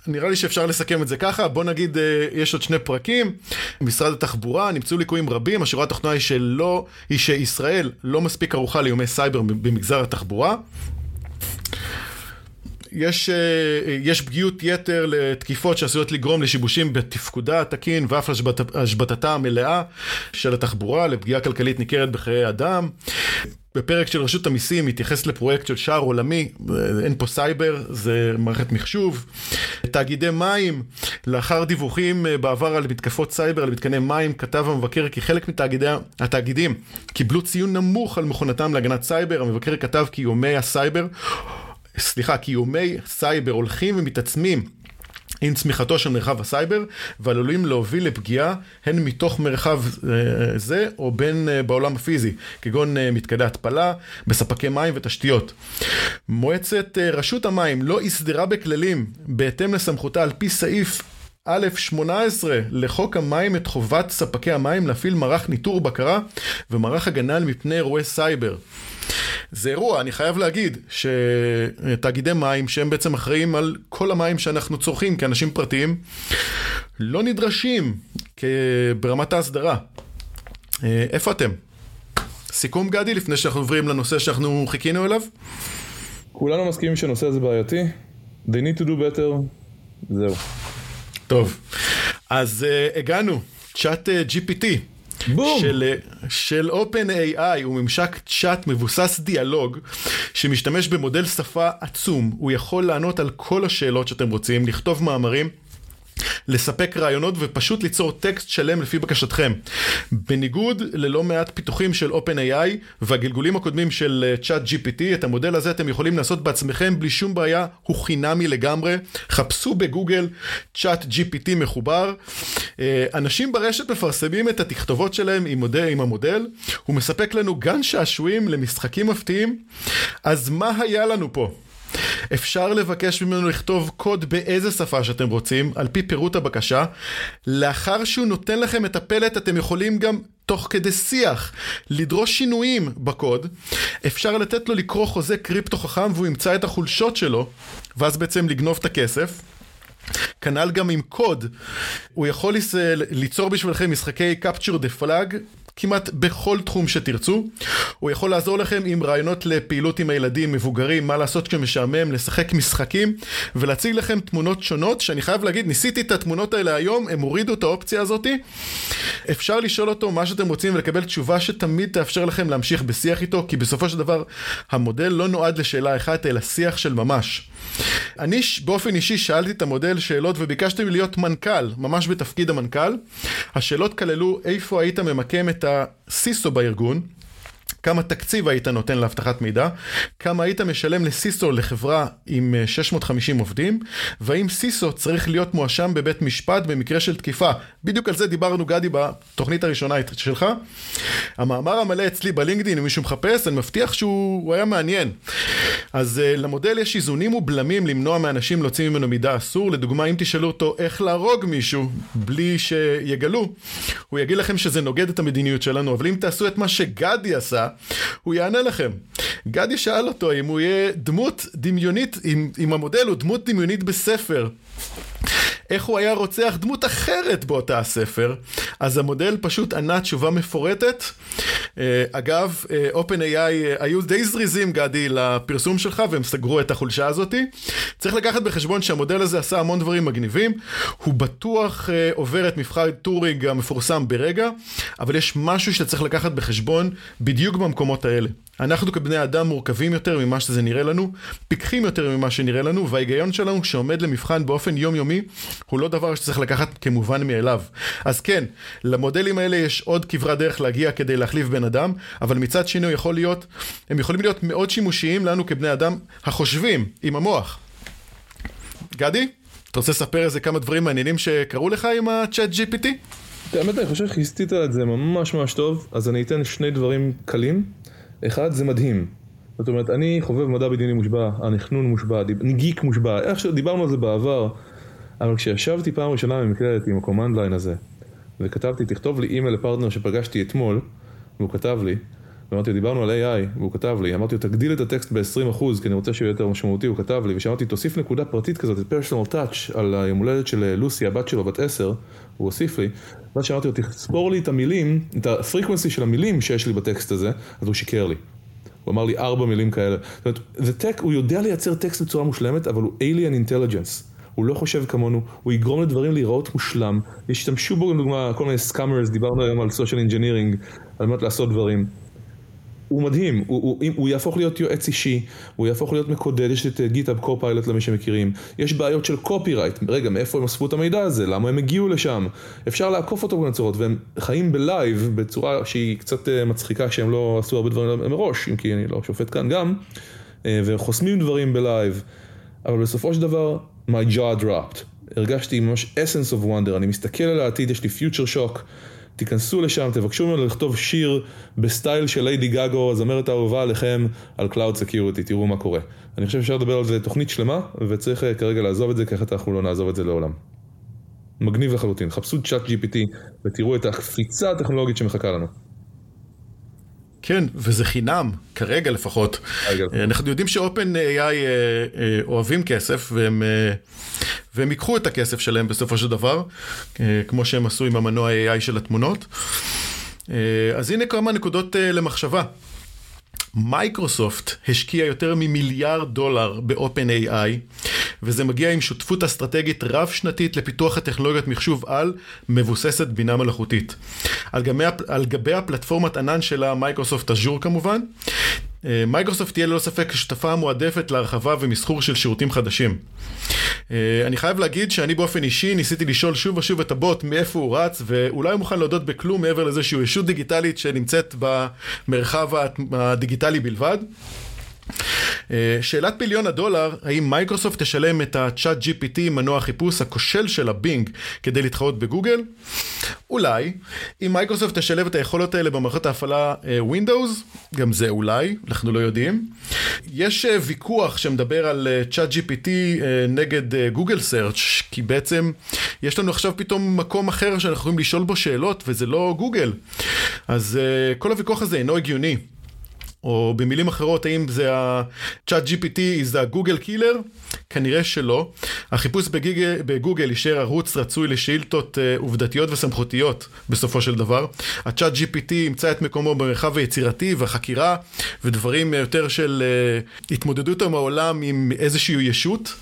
נראה לי שאפשר לסכם את זה ככה, בוא נגיד, אה, יש עוד שני פרקים. משרד התחבורה, נמצאו ליקויים רבים, השורה התחתונה היא שלא, היא שישראל לא מספיק ערוכה לאיומי סייבר במגזר התחבורה. יש, אה, יש פגיעות יתר לתקיפות שעשויות לגרום לשיבושים בתפקודה התקין ואף להשבתתה המלאה של התחבורה, לפגיעה כלכלית ניכרת בחיי אדם. בפרק של רשות המיסים מתייחס לפרויקט של שער עולמי, אין פה סייבר, זה מערכת מחשוב. תאגידי מים, לאחר דיווחים אה, בעבר על מתקפות סייבר על מתקני מים, כתב המבקר כי חלק מתאגידי התאגידים קיבלו ציון נמוך על מוכנותם להגנת סייבר, המבקר כתב כי איומי הסייבר, סליחה, כי איומי סייבר הולכים ומתעצמים עם צמיחתו של מרחב הסייבר ועלולים להוביל לפגיעה הן מתוך מרחב אה, זה או בין אה, בעולם הפיזי כגון אה, מתקני התפלה וספקי מים ותשתיות. מועצת רשות המים לא הסדירה בכללים בהתאם לסמכותה על פי סעיף א' 18 לחוק המים את חובת ספקי המים להפעיל מערך ניטור בקרה ומערך הגנה מפני אירועי סייבר. זה אירוע, אני חייב להגיד, שתאגידי מים, שהם בעצם אחראים על כל המים שאנחנו צורכים כאנשים פרטיים, לא נדרשים ברמת ההסדרה. אה, איפה אתם? סיכום גדי, לפני שאנחנו עוברים לנושא שאנחנו חיכינו אליו? כולנו מסכימים שהנושא הזה בעייתי. They need to do better. זהו. טוב, אז uh, הגענו, צ'אט uh, GPT. בום. של, של OpenAI הוא ממשק צ'אט מבוסס דיאלוג שמשתמש במודל שפה עצום. הוא יכול לענות על כל השאלות שאתם רוצים, לכתוב מאמרים. לספק רעיונות ופשוט ליצור טקסט שלם לפי בקשתכם. בניגוד ללא מעט פיתוחים של OpenAI והגלגולים הקודמים של uh, Chat GPT, את המודל הזה אתם יכולים לעשות בעצמכם בלי שום בעיה, הוא חינמי לגמרי. חפשו בגוגל Chat GPT מחובר. Uh, אנשים ברשת מפרסמים את התכתובות שלהם עם, מודל, עם המודל, הוא מספק לנו גן שעשועים למשחקים מפתיעים. אז מה היה לנו פה? אפשר לבקש ממנו לכתוב קוד באיזה שפה שאתם רוצים, על פי פירוט הבקשה. לאחר שהוא נותן לכם את הפלט, אתם יכולים גם תוך כדי שיח לדרוש שינויים בקוד. אפשר לתת לו לקרוא חוזה קריפטו חכם והוא ימצא את החולשות שלו, ואז בעצם לגנוב את הכסף. כנ"ל גם עם קוד, הוא יכול ליצור בשבילכם משחקי capture the flag כמעט בכל תחום שתרצו. הוא יכול לעזור לכם עם רעיונות לפעילות עם הילדים, מבוגרים, מה לעשות כשמשעמם, לשחק משחקים, ולהציג לכם תמונות שונות, שאני חייב להגיד, ניסיתי את התמונות האלה היום, הם הורידו את האופציה הזאתי. אפשר לשאול אותו מה שאתם רוצים ולקבל תשובה שתמיד תאפשר לכם להמשיך בשיח איתו, כי בסופו של דבר המודל לא נועד לשאלה אחת, אלא שיח של ממש. אני באופן אישי שאלתי את המודל שאלות וביקשתי להיות מנכ"ל, ממש בתפקיד המנכ"ל. השאלות כללו איפה היית ממקם את הסיסו בארגון, כמה תקציב היית נותן לאבטחת מידע, כמה היית משלם לסיסו לחברה עם 650 אה, עובדים, והאם סיסו צריך להיות מואשם בבית משפט במקרה של תקיפה. בדיוק על זה דיברנו גדי בתוכנית הראשונה שלך. המאמר המלא אצלי בלינקדאין, אם מישהו מחפש, אני מבטיח שהוא היה מעניין. אז uh, למודל יש איזונים ובלמים למנוע מאנשים להוציא ממנו מידע אסור. לדוגמה, אם תשאלו אותו איך להרוג מישהו בלי שיגלו, הוא יגיד לכם שזה נוגד את המדיניות שלנו, אבל אם תעשו את מה שגדי עשה, הוא יענה לכם. גדי שאל אותו אם הוא יהיה דמות דמיונית, אם, אם המודל הוא דמות דמיונית בספר. איך הוא היה רוצח דמות אחרת באותה הספר, אז המודל פשוט ענה תשובה מפורטת. אה, אגב, אה, OpenAI אה, היו די זריזים, גדי, לפרסום שלך, והם סגרו את החולשה הזאתי. צריך לקחת בחשבון שהמודל הזה עשה המון דברים מגניבים, הוא בטוח עובר את מבחן טורינג המפורסם ברגע, אבל יש משהו שצריך לקחת בחשבון בדיוק במקומות האלה. אנחנו כבני אדם מורכבים יותר ממה שזה נראה לנו, פיקחים יותר ממה שנראה לנו, וההיגיון שלנו שעומד למבחן באופן יומיומי, הוא לא דבר שצריך לקחת כמובן מאליו. אז כן, למודלים האלה יש עוד כברת דרך להגיע כדי להחליף בן אדם, אבל מצד שני יכול להיות, הם יכולים להיות מאוד שימושיים לנו כבני אדם החושבים עם המוח. גדי, אתה רוצה לספר איזה כמה דברים מעניינים שקרו לך עם ה-chat GPT? האמת, אני חושב שכיסתית את זה ממש ממש טוב, אז אני אתן שני דברים קלים. אחד, זה מדהים. זאת אומרת, אני חובב מדע בדיוני מושבע, הנכנון מושבע, גיק מושבע, איך שדיברנו על זה בעבר, אבל כשישבתי פעם ראשונה במקלדת עם ה-command line הזה, וכתבתי, תכתוב לי אימייל לפרטנר שפגשתי אתמול, והוא כתב לי, ואמרתי, דיברנו על AI, והוא כתב לי, אמרתי לו, תגדיל את הטקסט ב-20% כי אני רוצה שהוא יהיה יותר משמעותי, הוא כתב לי, ושאמרתי, תוסיף נקודה פרטית כזאת, את personal touch, על היום הולדת של לוסי, הבת שלו, בת 10, הוא הוסיף לי, ואז שאמרתי לו, תספור לי את המילים, את ה-frequency של המילים שיש לי בטקסט הזה, אז הוא שיקר לי. הוא אמר לי ארבע מילים כאלה. זאת אומרת, זה טק, הוא יודע לייצר טקסט בצורה מושלמת, אבל הוא alien intelligence. הוא לא חושב כמונו, הוא יגרום לדברים להיראות מושלם. ישתמשו בו, לדוגמה, כל מיני scammers, דיברנו היום על social engineering, על מנת לעשות דברים. הוא מדהים, הוא, הוא, הוא יהפוך להיות יועץ אישי, הוא יהפוך להיות מקודד, יש את GitHub Copilot למי שמכירים, יש בעיות של copyright, רגע, מאיפה הם אספו את המידע הזה, למה הם הגיעו לשם, אפשר לעקוף אותו בכל צורות, והם חיים ב-live בצורה שהיא קצת אה, מצחיקה שהם לא עשו הרבה דברים מראש, אם כי אני לא שופט כאן גם, אה, וחוסמים דברים ב-live, אבל בסופו של דבר, my jaw dropped, הרגשתי ממש a sense of wonder, אני מסתכל על העתיד, יש לי future shock, תיכנסו לשם, תבקשו ממנו לכתוב שיר ב-style של ליידי גאגא, הזמרת האהובה עליכם, על Cloud Security, תראו מה קורה. אני חושב שאפשר לדבר על זה תוכנית שלמה, וצריך אה, כרגע לעזוב את זה, אחרת אנחנו לא נעזוב את זה לעולם. מגניב לחלוטין, חפשו צ'אט GPT ותראו את הקפיצה הטכנולוגית שמחכה לנו. כן, וזה חינם, כרגע לפחות. אנחנו יודעים שאופן AI אה, אה, אוהבים כסף, והם, אה, והם ייקחו את הכסף שלהם בסופו של דבר, כמו שהם עשו עם המנוע AI של התמונות. אז הנה כמה נקודות למחשבה. מייקרוסופט השקיעה יותר ממיליארד דולר ב-OpenAI, וזה מגיע עם שותפות אסטרטגית רב-שנתית לפיתוח הטכנולוגיות מחשוב על מבוססת בינה מלאכותית. על גבי, על גבי הפלטפורמת ענן שלה, Microsoft Azure כמובן, אה, מייקרוסופט תהיה ללא ספק שותפה מועדפת להרחבה ומסחור של שירותים חדשים. אה, אני חייב להגיד שאני באופן אישי ניסיתי לשאול שוב ושוב את הבוט מאיפה הוא רץ, ואולי הוא מוכן להודות בכלום מעבר לזה שהוא ישות דיגיטלית שנמצאת במרחב הדיגיטלי בלבד. אה, שאלת מיליון הדולר, האם מייקרוסופט תשלם את ה-Chat GPT, במנוע החיפוש הכושל של ה-Bing, כדי להתחרות בגוגל? אולי. אם מייקרוסופט תשלב את היכולות האלה במערכות ההפעלה אה, Windows, גם זה אולי, אנחנו לא יודעים. יש אה, ויכוח שמדבר על Chat GPT נגד Google Search, כי בעצם יש לנו עכשיו פתאום מקום אחר שאנחנו יכולים לשאול בו שאלות, וזה לא גוגל. אז כל הוויכוח הזה אינו הגיוני. או במילים אחרות, האם זה ה-Chat GPT the Google killer? כנראה שלא. החיפוש בגיגל, בגוגל אישר ערוץ רצוי לשאילתות uh, עובדתיות וסמכותיות בסופו של דבר. ה-Chat GPT ימצא את מקומו במרחב היצירתי והחקירה ודברים יותר של uh, התמודדות עם העולם עם איזושהי ישות.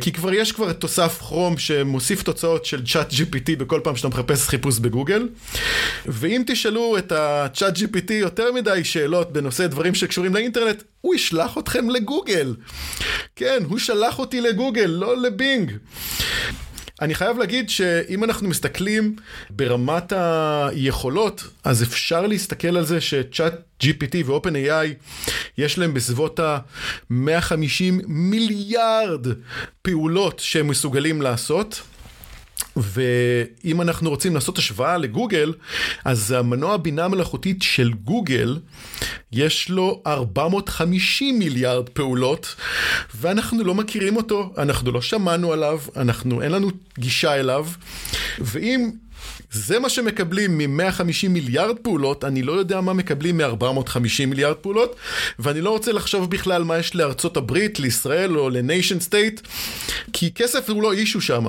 כי כבר יש כבר תוסף כרום שמוסיף תוצאות של Chat GPT בכל פעם שאתה מחפש חיפוש בגוגל. ואם תשאלו את ה-Chat GPT יותר מדי שאלות בנושא דברים שקשורים לאינטרנט, הוא ישלח אתכם לגוגל. כן, הוא שלח אותי לגוגל, לא לבינג. אני חייב להגיד שאם אנחנו מסתכלים ברמת היכולות, אז אפשר להסתכל על זה שצ'אט GPT ו-OpenAI יש להם בסביבות ה-150 מיליארד פעולות שהם מסוגלים לעשות. ואם אנחנו רוצים לעשות השוואה לגוגל, אז המנוע בינה מלאכותית של גוגל, יש לו 450 מיליארד פעולות, ואנחנו לא מכירים אותו, אנחנו לא שמענו עליו, אנחנו, אין לנו גישה אליו, ואם זה מה שמקבלים מ-150 מיליארד פעולות, אני לא יודע מה מקבלים מ-450 מיליארד פעולות, ואני לא רוצה לחשוב בכלל מה יש לארצות הברית, לישראל או ל-nation state, כי כסף הוא לא אישו שם.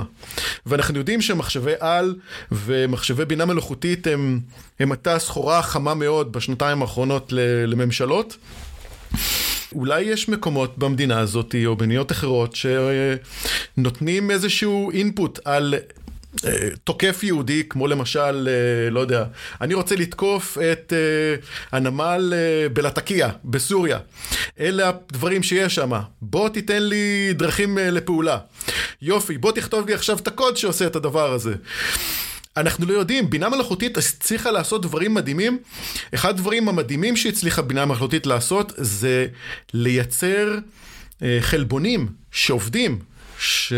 ואנחנו יודעים שמחשבי על ומחשבי בינה מלאכותית הם, הם עתה סחורה חמה מאוד בשנתיים האחרונות לממשלות. אולי יש מקומות במדינה הזאת או במדינות אחרות שנותנים איזשהו אינפוט על תוקף יהודי, כמו למשל, אה, לא יודע, אני רוצה לתקוף את אה, הנמל אה, בלטקיה, בסוריה. אלה הדברים שיש שם. בוא תיתן לי דרכים לפעולה. יופי, בוא תכתוב לי עכשיו את הקוד שעושה את הדבר הזה. אנחנו לא יודעים, בינה מלאכותית הצליחה לעשות דברים מדהימים. אחד הדברים המדהימים שהצליחה בינה מלאכותית לעשות זה לייצר חלבונים שעובדים. ש...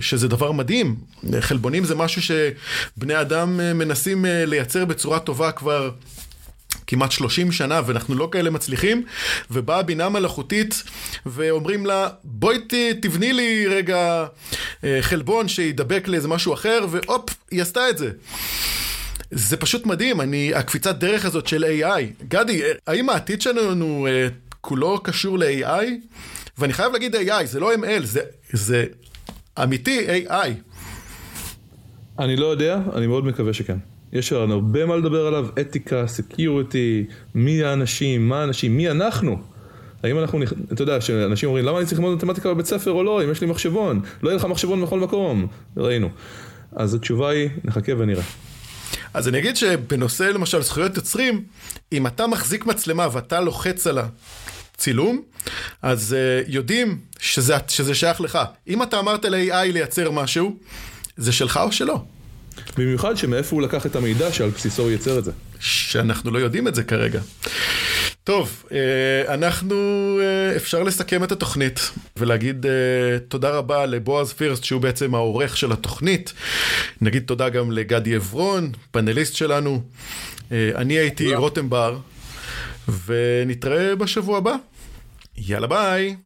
שזה דבר מדהים. חלבונים זה משהו שבני אדם אה, מנסים אה, לייצר בצורה טובה כבר כמעט 30 שנה ואנחנו לא כאלה מצליחים, ובאה בינה מלאכותית ואומרים לה בואי ת, תבני לי רגע אה, חלבון שידבק לאיזה משהו אחר, והופ, היא עשתה את זה. זה פשוט מדהים, אני, הקפיצת דרך הזאת של AI. גדי, האם העתיד שלנו כולו קשור ל-AI? ואני חייב להגיד AI, זה לא ML, זה, זה אמיתי AI. אני לא יודע, אני מאוד מקווה שכן. יש הרבה מה לדבר עליו, אתיקה, security, מי האנשים, מה האנשים, מי אנחנו. האם אנחנו, אתה יודע, שאנשים אומרים, למה אני צריך ללמוד מתמטיקה בבית ספר או לא, אם יש לי מחשבון? לא יהיה לך מחשבון בכל מקום. ראינו. אז התשובה היא, נחכה ונראה. אז אני אגיד שבנושא למשל זכויות יוצרים, אם אתה מחזיק מצלמה ואתה לוחץ על הצילום, אז אה, יודעים שזה, שזה שייך לך. אם אתה אמרת ל-AI לייצר משהו, זה שלך או שלא? במיוחד שמאיפה הוא לקח את המידע שעל בסיסו הוא ייצר את זה. שאנחנו לא יודעים את זה כרגע. טוב, אה, אנחנו, אה, אפשר לסכם את התוכנית ולהגיד תודה רבה לבועז פירסט שהוא בעצם העורך של התוכנית. נגיד תודה גם לגדי עברון, פאנליסט שלנו. אני הייתי רותם בר, ונתראה בשבוע הבא. יאללה ביי.